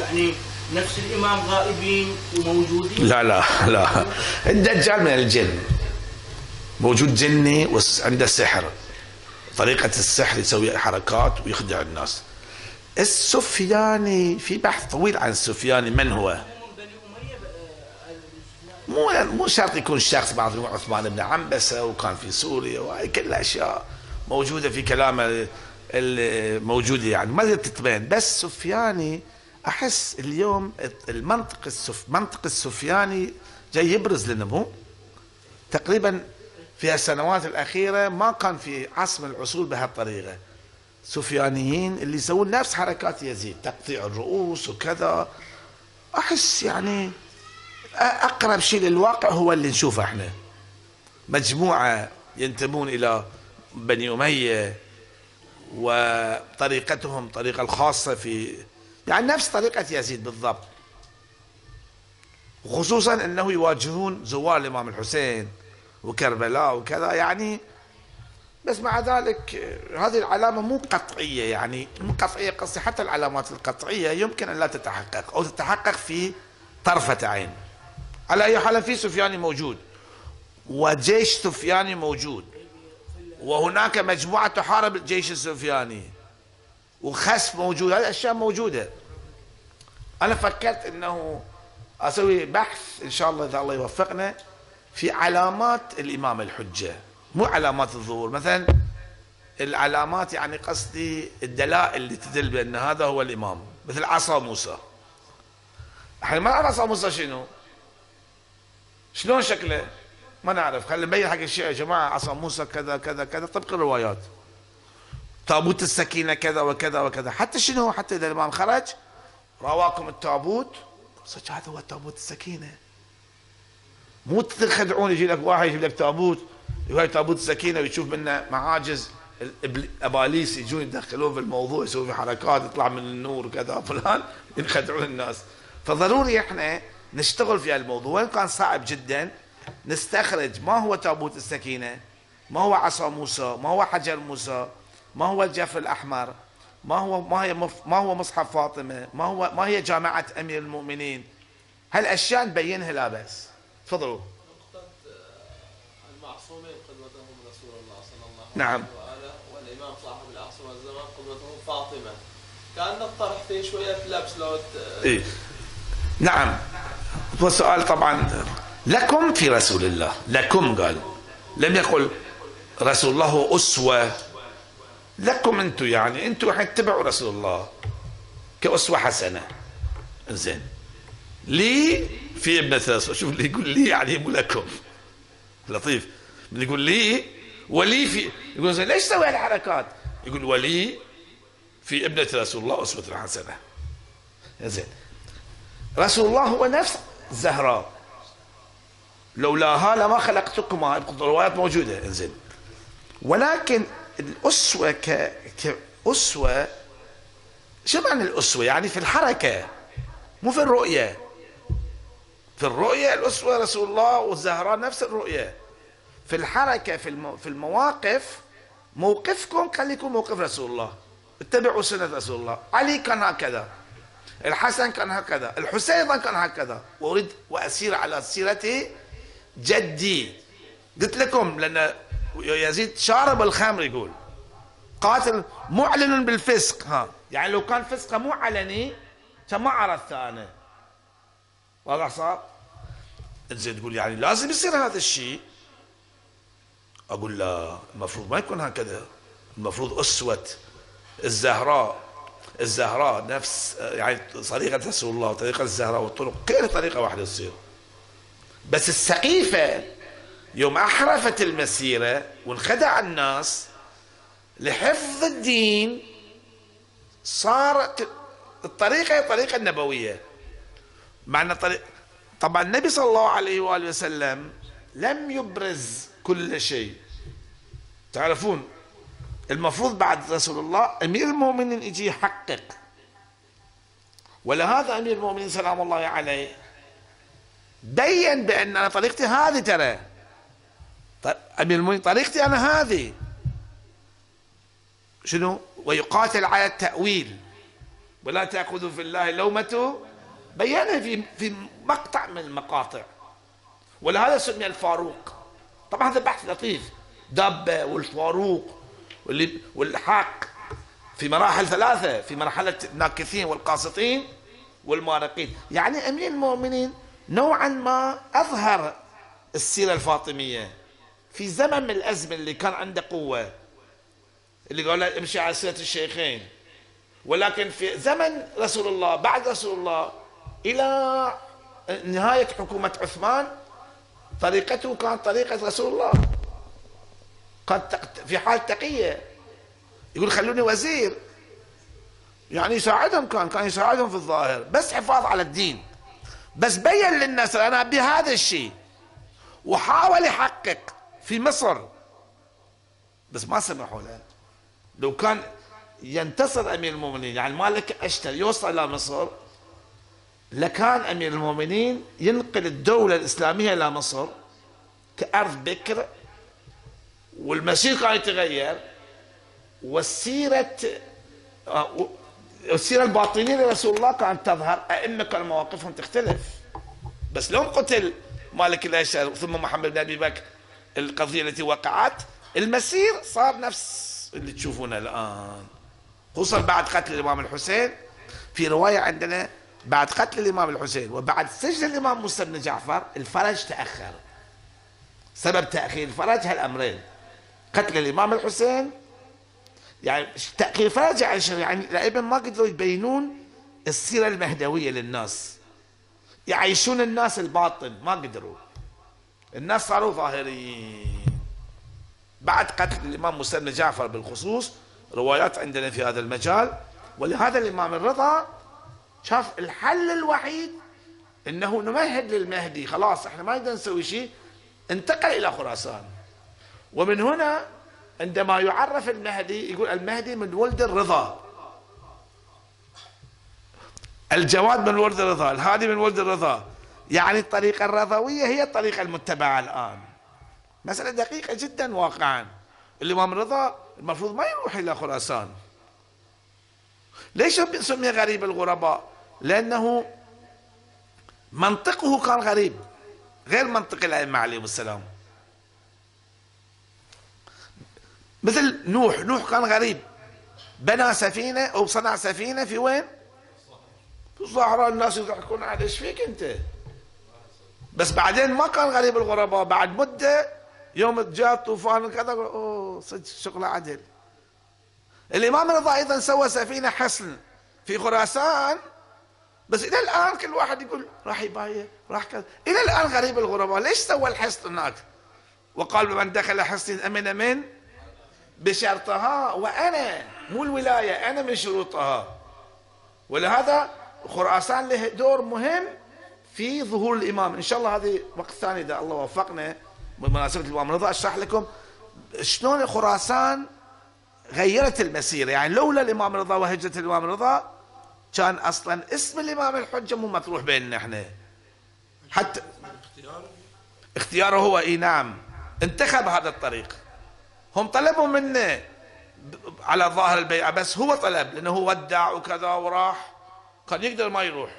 يعني نفس الإمام غائبين وموجودين؟ لا لا لا. الدجال من الجن. موجود جني وعنده سحر. طريقة السحر يسوي حركات ويخدع الناس. السفياني في بحث طويل عن السفياني من هو هم بني اميه آه، مو مو شرط يكون شخص بعض عثمان بن عنبسة وكان في سوريا وهي كلها اشياء موجودة في كلامه الموجوده يعني. ما تتبين. بس سفياني أحس اليوم المنطق السف منطق السفياني جاي يبرز لنا. مو؟ تقريبا في السنوات الأخيرة ما كان في عصر العصور بهالطريقة. سفيانيين اللي يسوون نفس حركات يزيد تقطيع الرؤوس وكذا. أحس يعني أقرب شيء للواقع هو اللي نشوفه إحنا. مجموعة ينتمون إلى بني أمية وطريقتهم طريقة الخاصة في يعني نفس طريقة يزيد بالضبط. وخصوصا إنه يواجهون زوار الإمام الحسين وكربلاء وكذا يعني بس مع ذلك هذه العلامة مو قطعية يعني مو قطعية قصدي حتى العلامات القطعية يمكن أن لا تتحقق أو تتحقق في طرفة عين. على أي حال في سفياني موجود. وجيش سفياني موجود. وهناك مجموعة تحارب الجيش السفياني. وخسف موجود. هذه الاشياء موجودة. أنا فكرت إنه أسوي بحث إن شاء الله إذا الله يوفقنا في علامات الإمام الحجة. مو علامات الظهور. مثلا العلامات يعني قصدي الدلائل اللي تدل بأن هذا هو الإمام. مثل عصا موسى. إحنا ما نعرف عصا موسى شنو. شلون شكله ما نعرف. خلينا نبين حق الشيعة يا جماعة عصا موسى كذا كذا كذا طبق الروايات. تابوت السكينة كذا وكذا وكذا. حتى شنو حتى إذا الإمام خرج رواكم التابوت صدق هذا هو تابوت السكينة. مو تخدعون يجي لك واحد يجيب لك تابوت يقول تابوت السكينة ويشوف منه معاجز. الأباليس يجون يدخلون في الموضوع يسوي في حركات يطلع من النور كذا فلان يخدعون الناس. فضروري إحنا نشتغل في الموضوع وين كان صعب جدا نستخرج ما هو تابوت السكينة ما هو عصا موسى ما هو حجر موسى ما هو الجفر الأحمر ما هو ما هي ما هو مصحف فاطمة ما هو ما هي جامعة أمير المؤمنين هالأشياء نبينها لا بأس تفضلوا المعصومين قدوتهم رسول الله صلى الله عليه نعم. والإمام صاحب العصر والزمان قدوته فاطمة كان الطرح فيه شوية لبس لو إيه؟ نعم والسؤال طبعا لكم في رسول الله. لكم قال. لم يقل رسول الله أسوة. لكم أنتم يعني أنتم حتتبعوا رسول الله كأسوة حسنة. زين. لي في ابن ثلاث شوف اللي يقول لي يعني مو لكم. لطيف. من يقول لي ولي في يقول ليش سوي هالحركات؟ يقول ولي في ابنة رسول الله أسوة حسنة. زين. رسول الله هو نفس الزهراء لولاها لما خلقتكما الروايات موجودة. انزين. ولكن الأسوة ك... كأسوة شو معنى الأسوة؟ يعني في الحركة مو في الرؤية. في الرؤية الأسوة رسول الله والزهراء نفس الرؤية. في الحركة في, الم... في المواقف موقفكم خليكم موقف رسول الله. اتبعوا سنة رسول الله. علي كان هكذا. الحسن كان هكذا الحسين أيضا كان هكذا. واريد وأسير على سيرته جدي. قلت لكم لأن يزيد شارب الخمر يقول. قاتل معلن بالفسق ها. يعني لو كان فسقه مو علني كان ما عرفت أنا. واضح صار؟ زين تقول يعني لازم يصير هذا الشيء. أقول لا المفروض ما يكون هكذا. المفروض أسوة الزهراء. الزهراء نفس يعني طريقة رسول الله وطريقه الزهراء والطرق غير طريقة واحدة تصير؟ بس السقيفة يوم أحرفت المسيرة وانخدع الناس لحفظ الدين صارت الطريقة هي الطريقة النبويه مع ان طريق طبعا النبي صلى الله عليه وآله وسلم لم يبرز كل شيء. تعرفون المفروض بعد رسول الله أمير المؤمنين يجي يحقق. ولهذا أمير المؤمنين سلام الله عليه بين بأن أنا طريقتي هذه ترى. أمير المؤمنين طريقتي أنا هذه. شنو؟ ويقاتل على التأويل. ولا تأخذوا في الله لومة. بينها في في مقطع من المقاطع. ولهذا سمي الفاروق. طبعا هذا بحث لطيف. دابة والفاروق. والحق في مراحل ثلاثة في مرحلة الناكثين والقاسطين والمارقين يعني أمير المؤمنين نوعا ما أظهر السيرة الفاطمية في زمن من الأزمة اللي كان عنده قوة اللي قال امشي على سيرة الشيخين. ولكن في زمن رسول الله بعد رسول الله إلى نهاية حكومة عثمان طريقته كانت طريقة رسول الله. كانت في حال تقية. يقول خلوني وزير. يعني يساعدهم كان كان يساعدهم في الظاهر. بس حفاظ على الدين. بس بين للناس أنا أبي هذا الشيء. وحاول يحقق في مصر. بس ما سمحوا له. لو كان ينتصر أمير المؤمنين يعني المالك اشتر يوصل إلى مصر. لكان أمير المؤمنين ينقل الدولة الإسلامية إلى مصر كأرض بكر والمسير كان يتغير والسيره آه، السيره الباطنية لرسول الله كانت تظهر أئمة كان مواقفهم تختلف. بس لو قتل مالك الاشهر ثم محمد بن أبي بكر القضية التي وقعت المسير صار نفس اللي تشوفونه الآن. خصوصا بعد قتل الإمام الحسين في رواية عندنا بعد قتل الإمام الحسين وبعد سجن الإمام موسى بن جعفر الفرج تأخر. سبب تأخير الفرج هالأمرين. قتل الإمام الحسين؟ يعني تاخير فرج يعني الائمه ما قدروا يبينون السيرة المهدوية للناس. يعيشون الناس الباطن ما قدروا. الناس صاروا ظاهريين بعد قتل الإمام موسى بن جعفر بالخصوص روايات عندنا في هذا المجال. ولهذا الإمام الرضا شاف الحل الوحيد إنه نمهد للمهدي. خلاص إحنا ما نقدر نسوي شيء. انتقل إلى خراسان. ومن هنا عندما يعرف المهدي يقول المهدي من ولد الرضا. الجواد من ولد الرضا الهادي من ولد الرضا. يعني الطريقة الرضوية هي الطريقة المتبعة الآن. مسألة دقيقة جدا واقعا. الإمام الرضا المفروض ما يروح إلى خراسان. ليش سمي غريب الغرباء؟ لأنه منطقه كان غريب غير منطق الأئمة عليهم السلام. مثل نوح. نوح كان غريب. بنى سفينة أو صنع سفينة في وين؟ في الصحراء الناس يضحكون على إيش فيك أنت؟ بس بعدين ما كان غريب الغرباء. بعد مدة يوم جاء طوفان كذا أوه صدق شغله عدل. الإمام الرضا أيضا سوى سفينة حصن في خراسان. بس إلى الآن كل واحد يقول راح يبايع راح كذا. إلى الآن غريب الغرباء. ليش سوى الحصن هناك؟ وقال من دخل حصن أمن من؟ بشرطها وأنا مو الولاية أنا من شروطها. ولهذا خراسان له دور مهم في ظهور الإمام. إن شاء الله هذه وقت ثاني إذا الله وفقنا بمناسبة الإمام. الرضا أشرح لكم شلون خراسان غيرت المسيرة. يعني لولا الإمام الرضا وهجرة الإمام الرضا كان أصلا اسم الإمام الحجة مو مطروح بيننا إحنا. حتى اختياره هو إي نعم انتخب هذا الطريق. هم طلبوا منه على ظاهر البيعة بس هو طلب لأنه ودع وكذا وراح. كان يقدر ما يروح.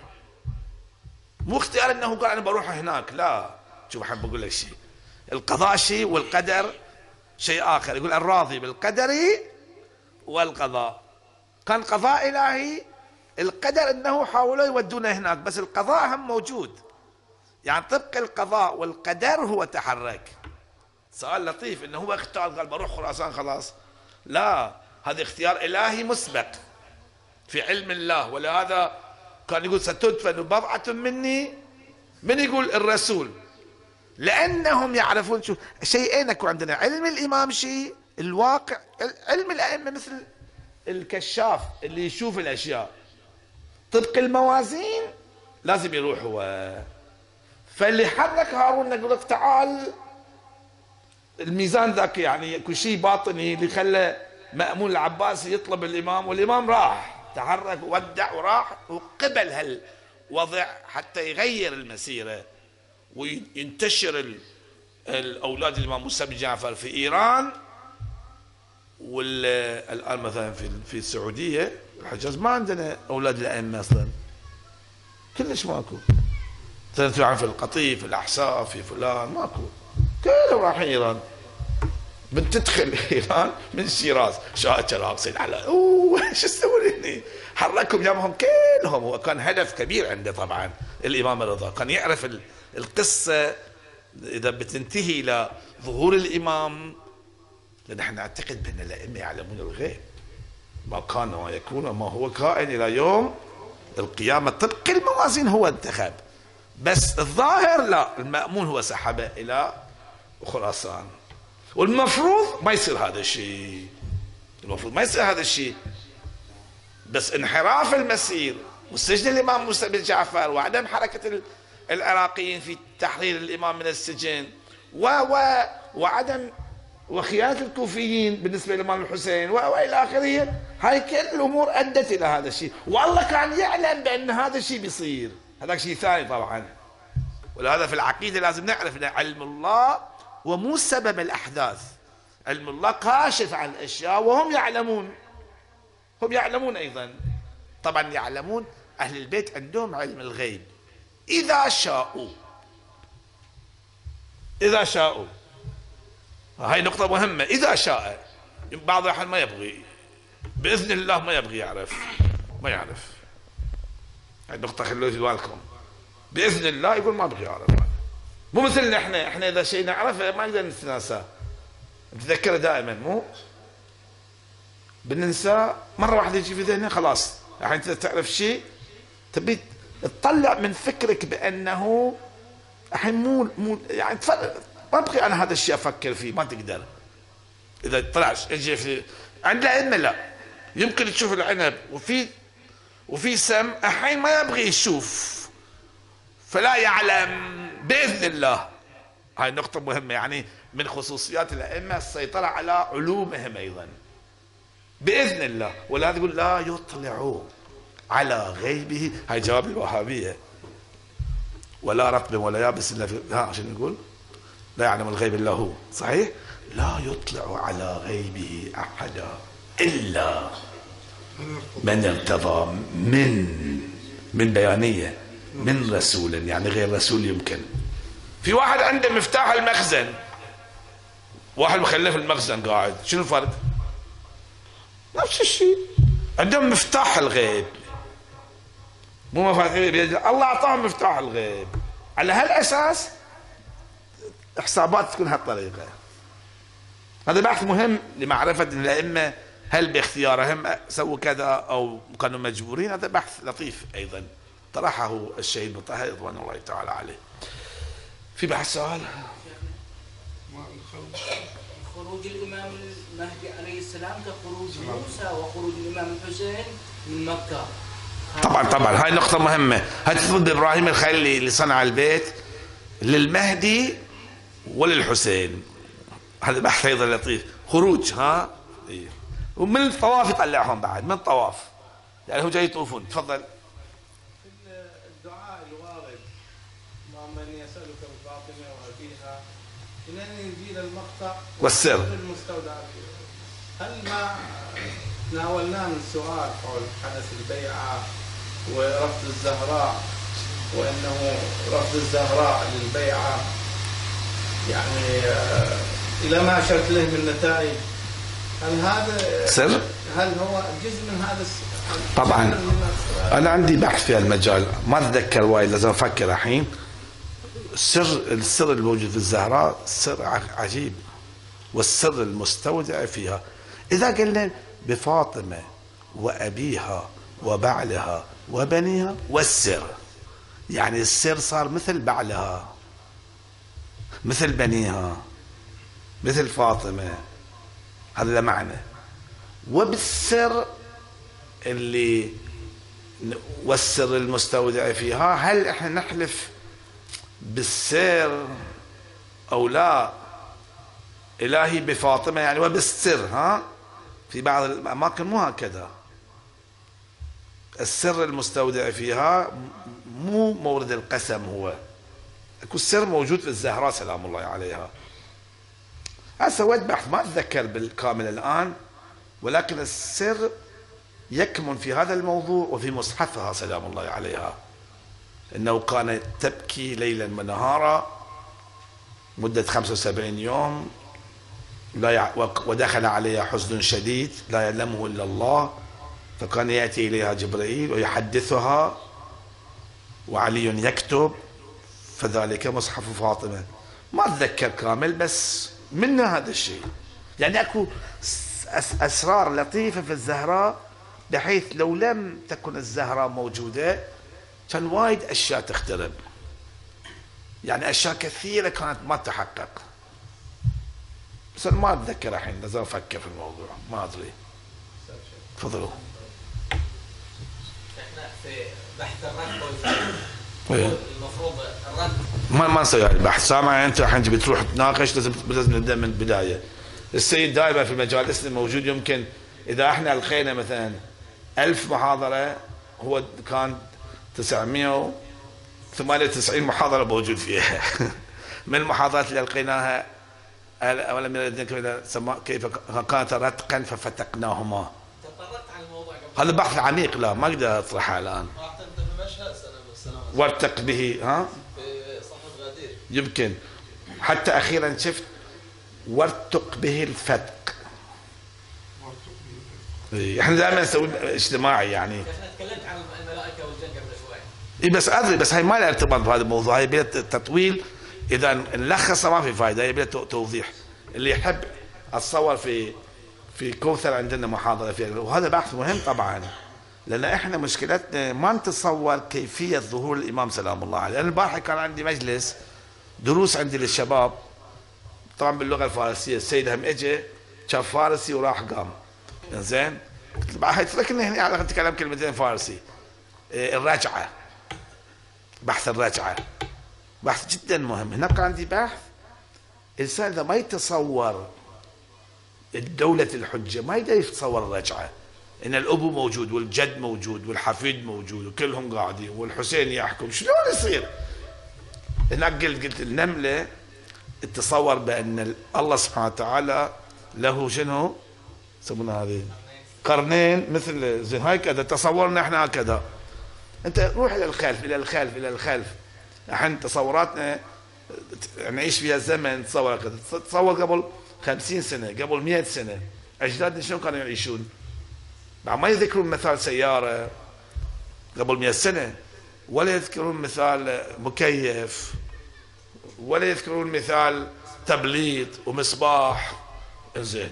مو اختيار إنه قال أنا بروح هناك لا. شوف احب بقول لك شيء. القضاء شيء والقدر شيء آخر. يقول الراضي بالقدر والقضاء. كان قضاء إلهي القدر إنه حاولوا يودونه هناك بس القضاء هم موجود. يعني طبق القضاء والقدر هو تحرك. سؤال لطيف إنه هو اختار قال بروح خراسان خلاص. لا هذا اختيار إلهي مسبق في علم الله. ولهذا كان يقول ستدفن بضعة مني. من يقول الرسول؟ لأنهم يعرفون شو شيئين أكو عندنا؟ علم الإمام شيء الواقع علم الأئمة مثل الكشاف اللي يشوف الأشياء. طبق الموازين لازم يروح هو. فاللي حرك هارون يقول لك تعال. الميزان ذاك يعني كل شيء باطني اللي خلى مأمون العباسي يطلب الإمام والإمام راح تحرك ودع وراح وقبل هالوضع حتى يغير المسيرة وينتشر الأولاد الإمام موسى بن جعفر في إيران والآن مثلا في في السعودية الحجاز ما عندنا أولاد الأئمة أصلا. كلش ماكو. مثلا في القطيف الأحساء في فلان ماكو. كلهم رايحين إيران من تدخل إيران من شيراز. شاكر راقصين على أوه شو تسوون هنا حركهم جابهم كلهم. هو كان هدف كبير عنده طبعا الإمام الرضا. كان يعرف القصة. إذا بتنتهي إلى ظهور الإمام إحنا نعتقد بأن الأئمة يعلمون الغيب. ما كان وما يكون وما هو كائن إلى يوم القيامة. طبق الموازين هو انتخب بس الظاهر لا المأمون هو سحبه إلى خراسان. والمفروض ما يصير هذا الشيء. المفروض ما يصير هذا الشيء. بس انحراف المسير وسجن الإمام موسى بن جعفر وعدم حركة العراقيين في تحرير الإمام من السجن و و وعدم وخيانة الكوفيين بالنسبة للإمام الحسين وإلى آخره. هاي كل الأمور أدت إلى هذا الشيء. والله كان يعلم بأن هذا الشيء بيصير. هذاك شيء ثاني طبعا. ولهذا في العقيدة لازم نعرف إن علم الله ومو سبب الأحداث. علم الله كاشف عن الأشياء وهم يعلمون. هم يعلمون أيضا. طبعا يعلمون أهل البيت عندهم علم الغيب. إذا شاءوا. إذا شاءوا. هاي نقطة مهمة. إذا شاء. بعض الأحيان ما يبغي. بإذن الله ما يبغي يعرف. ما يعرف. هاي نقطة خلوها في بالكم. بإذن الله يقول ما أبغي يعرف. مو مثلنا إحنا إحنا إذا شيء نعرفه ما نقدر نتناساه. نتذكره دائما مو؟ بننساه مرة واحدة يجي في ذهننا خلاص. الحين انت تعرف شيء تبي تطلع من فكرك بأنه الحين مو مو يعني ما أبغي أنا هذا الشيء أفكر فيه ما تقدر. إذا طلع يجي في عند الأئمة لا. يمكن تشوف العنب وفي وفي سم الحين ما يبغي يشوف. فلا يعلم. بإذن الله. هاي نقطة مهمة يعني من خصوصيات الأئمة السيطرة على علومهم أيضا. بإذن الله. ولهذا يقول لا يطلع على غيبه. هاي جواب الوهابية. ولا رطب ولا يابس إلا في ها عشان نقول؟ لا يعلم الغيب إلا هو. صحيح؟ لا يطلع على غيبه أحدا إلا من ارتضى من من بيانية. من رسول يعني غير رسول يمكن. في واحد عنده مفتاح المخزن. واحد مخليه في المخزن قاعد. شنو الفرق؟ نفس الشيء. عندهم مفتاح الغيب. مو مفاتيح الله أعطاهم مفتاح الغيب. على هالأساس حسابات تكون هالطريقة. هذا بحث مهم لمعرفة الأئمة. هل باختيارهم سووا كذا أو كانوا مجبورين؟ هذا بحث لطيف أيضا. طرحه الشهيد مطهر رضوان الله تعالى عليه. في بحث سؤال؟ خروج الإمام المهدي عليه السلام كخروج موسى وخروج الإمام الحسين من مكة. طبعا طبعا. هاي نقطة مهمة. هاي تفضل إبراهيم الخليلي اللي صنع البيت للمهدي وللحسين؟ هذا بحث أيضا لطيف. خروج ها؟ إيه. ومن الطواف يطلعهم بعد. من الطواف؟ يعني هو جاي يطوفون. تفضل. والسر. هل ما ناولناه من سؤال حول حدث البيعة ورفض الزهراء وإنه رفض الزهراء للبيعة؟ يعني آه، إلى ما أشرت له من نتائج. هل هذا سر؟ هل هو جزء من هذا الس- طبعاً. من- أنا عندي بحث في المجال. ما أتذكر وايد لازم أفكر الحين. سر السر الموجود في الزهراء سر عجيب. والسر المستودع فيها. إذا قلنا بفاطمة وأبيها وبعلها وبنيها والسر. يعني السر صار مثل بعلها مثل بنيها مثل فاطمة. هذا معنى. وبالسر اللي والسر المستودع فيها هل إحنا نحلف بالسر أو لا؟ إلهي بفاطمة يعني وبالسر ها؟ في بعض الأماكن مو هكذا. السر المستودع فيها مو مورد القسم هو. أكو السر موجود في الزهراء سلام الله عليها. أنا سويت بحث ما أتذكر بالكامل الآن ولكن السر يكمن في هذا الموضوع وفي مصحفها سلام الله عليها. إنه كانت تبكي ليلا ونهارا مدة 75 يوم لا يع... ودخل عليها حزن شديد لا يعلمه إلا الله. فكان يأتي إليها جبريل ويحدثها وعلي يكتب فذلك مصحف فاطمة. ما أتذكر كامل بس منا هذا الشيء. يعني أكو س- أس- أسرار لطيفة في الزهراء بحيث لو لم تكن الزهراء موجودة كان وايد أشياء تخترب. يعني أشياء كثيرة كانت ما تحقق بس أنا ما أتذكر الحين لازم أفكر في الموضوع ما أدري. تفضلوا. إحنا في بحث الرد والفعل. إيه. المفروض الرد ما ما نسوي هذا البحث. سامع أنت الحين تبي تروح تناقش لازم لازم نبدأ من البداية. السيد دائما في مجالسنا موجود. يمكن إذا إحنا القينا مثلا ألف محاضرة هو كان 998 محاضرة موجود فيها. من المحاضرات اللي القيناها ولم يردنكم إلى سماء كيف كانت رتقا ففتقناهما؟ تطرقت على الموضوع قبل. هذا بحث عميق لا ما سنة من السنوات. وارتق به ها؟ يمكن. حتى أخيرا شفت وارتق به الفتق. إيه، إحنا دائما نسوي اجتماعي يعني. إحنا تكلمت عن الملائكة والجن قبل شوي. اي بس أدري بس هاي ما لها ارتباط بهذا الموضوع. هاي تطويل إذا نلخصها ما في بيها تو- توضيح. اللي يحب اتصور في في كوثر عندنا محاضرة فيها. وهذا بحث مهم طبعا لأن إحنا مشكلتنا ما نتصور كيفية ظهور الإمام سلام الله عليه. لأن البارحة كان عندي مجلس دروس عندي للشباب طبعا باللغة الفارسية. السيد هم اجى شاف فارسي وراح قام. زين قلت له اتركني هنا على كلمتين فارسي. إيه، الرجعة. بحث الرجعة. بحث جدا مهم. هناك عندي بحث. الانسان إذا ما يتصور الدولة الحجة ما يقدر يتصور الرجعة. إن الأبو موجود والجد موجود والحفيد موجود وكلهم قاعدين والحسين يحكم. شلون يصير؟ هناك قلت قلت النملة تصور بأن ال- الله سبحانه وتعالى له شنو؟ يسمونها هذه؟ قرنين مثل زين. هاي كذا تصورنا إحنا هكذا. أنت روح إلى الخلف إلى الخلف إلى الخلف. الحين تصوراتنا نعيش فيها زمن تصور تصور قبل خمسين سنة قبل مئة سنة أجدادنا شلون كانوا يعيشون؟ ما يذكرون مثال سيارة قبل مئة سنة ولا يذكرون مثال مكيف ولا يذكرون مثال تبليط ومصباح. زين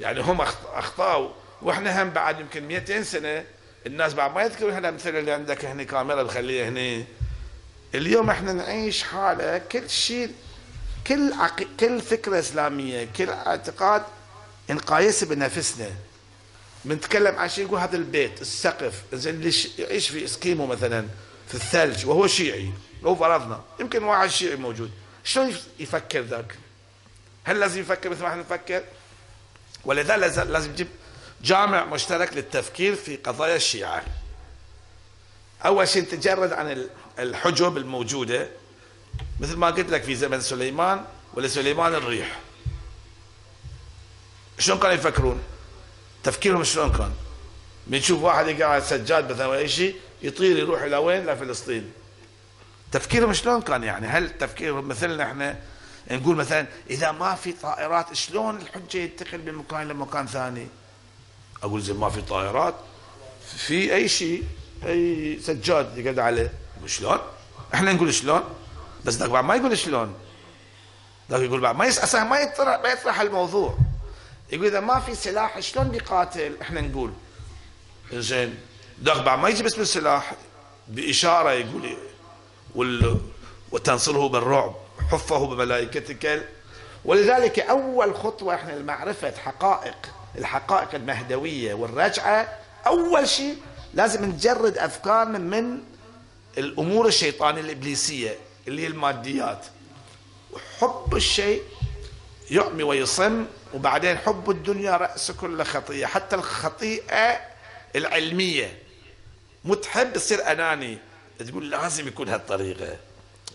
يعني هم اخطاوا وإحنا هم بعد يمكن 200 سنة الناس بعد ما يذكرون هالامثله اللي عندك هنا كاميرا بخليها هنا اليوم إحنا نعيش حالة كل شيء كل عق... كل فكرة إسلامية كل اعتقاد نقايسه بنفسنا بنتكلم عن شيء يقول هذا البيت السقف زين اللي يعيش في إسكيمو مثلا في الثلج وهو شيعي لو فرضنا يمكن واحد شيعي موجود شلون يف- يفكر ذاك؟ هل لازم يفكر مثل ما إحنا نفكر؟ ولذا لازم يجيب جامع مشترك للتفكير في قضايا الشيعة أول شيء تجرد عن الحجب الموجودة مثل ما قلت لك في زمن سليمان ولسليمان الريح. شلون كانوا يفكرون؟ تفكيرهم شلون كان؟ بنشوف واحد يقرا على السجاد مثلا ولا شيء يطير يروح إلى وين؟ لفلسطين تفكيرهم شلون كان يعني؟ هل تفكيرهم مثلنا إحنا نقول مثلا إذا ما في طائرات شلون الحجة ينتقل من مكان لمكان ثاني؟ أقول زين ما في طائرات في أي شيء أي سجاد يقعد عليه. شلون؟ إحنا نقول شلون؟ بس ذاك بعد ما يقول شلون. ذاك يقول بعد ما يس... ما يطرح ما يطرح الموضوع. يقول إذا ما في سلاح شلون بيقاتل؟ إحنا نقول. زين ذاك بعد ما يجي باسم السلاح بإشارة يقول وال... وتنصره بالرعب حفه بملائكتك. ولذلك أول خطوة إحنا لمعرفة حقائق الحقائق المهدوية والرجعة أول شيء لازم نجرد أفكارنا من الأمور الشيطانيه الإبليسية اللي هي الماديات حب الشيء يعمي ويصم وبعدين حب الدنيا رأس كل خطيه حتى الخطيئة العلمية متحب تصير أناني. تقول لازم يكون هالطريقة.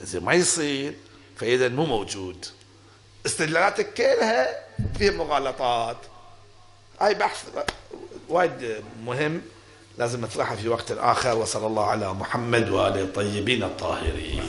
إذا ما يصير فإذا مو موجود. استدلالاتك كلها فيها مغالطات. هاي بحث وايد مهم. لازم نطرحه في وقت آخر وصلى الله على محمد وآله الطيبين الطاهرين.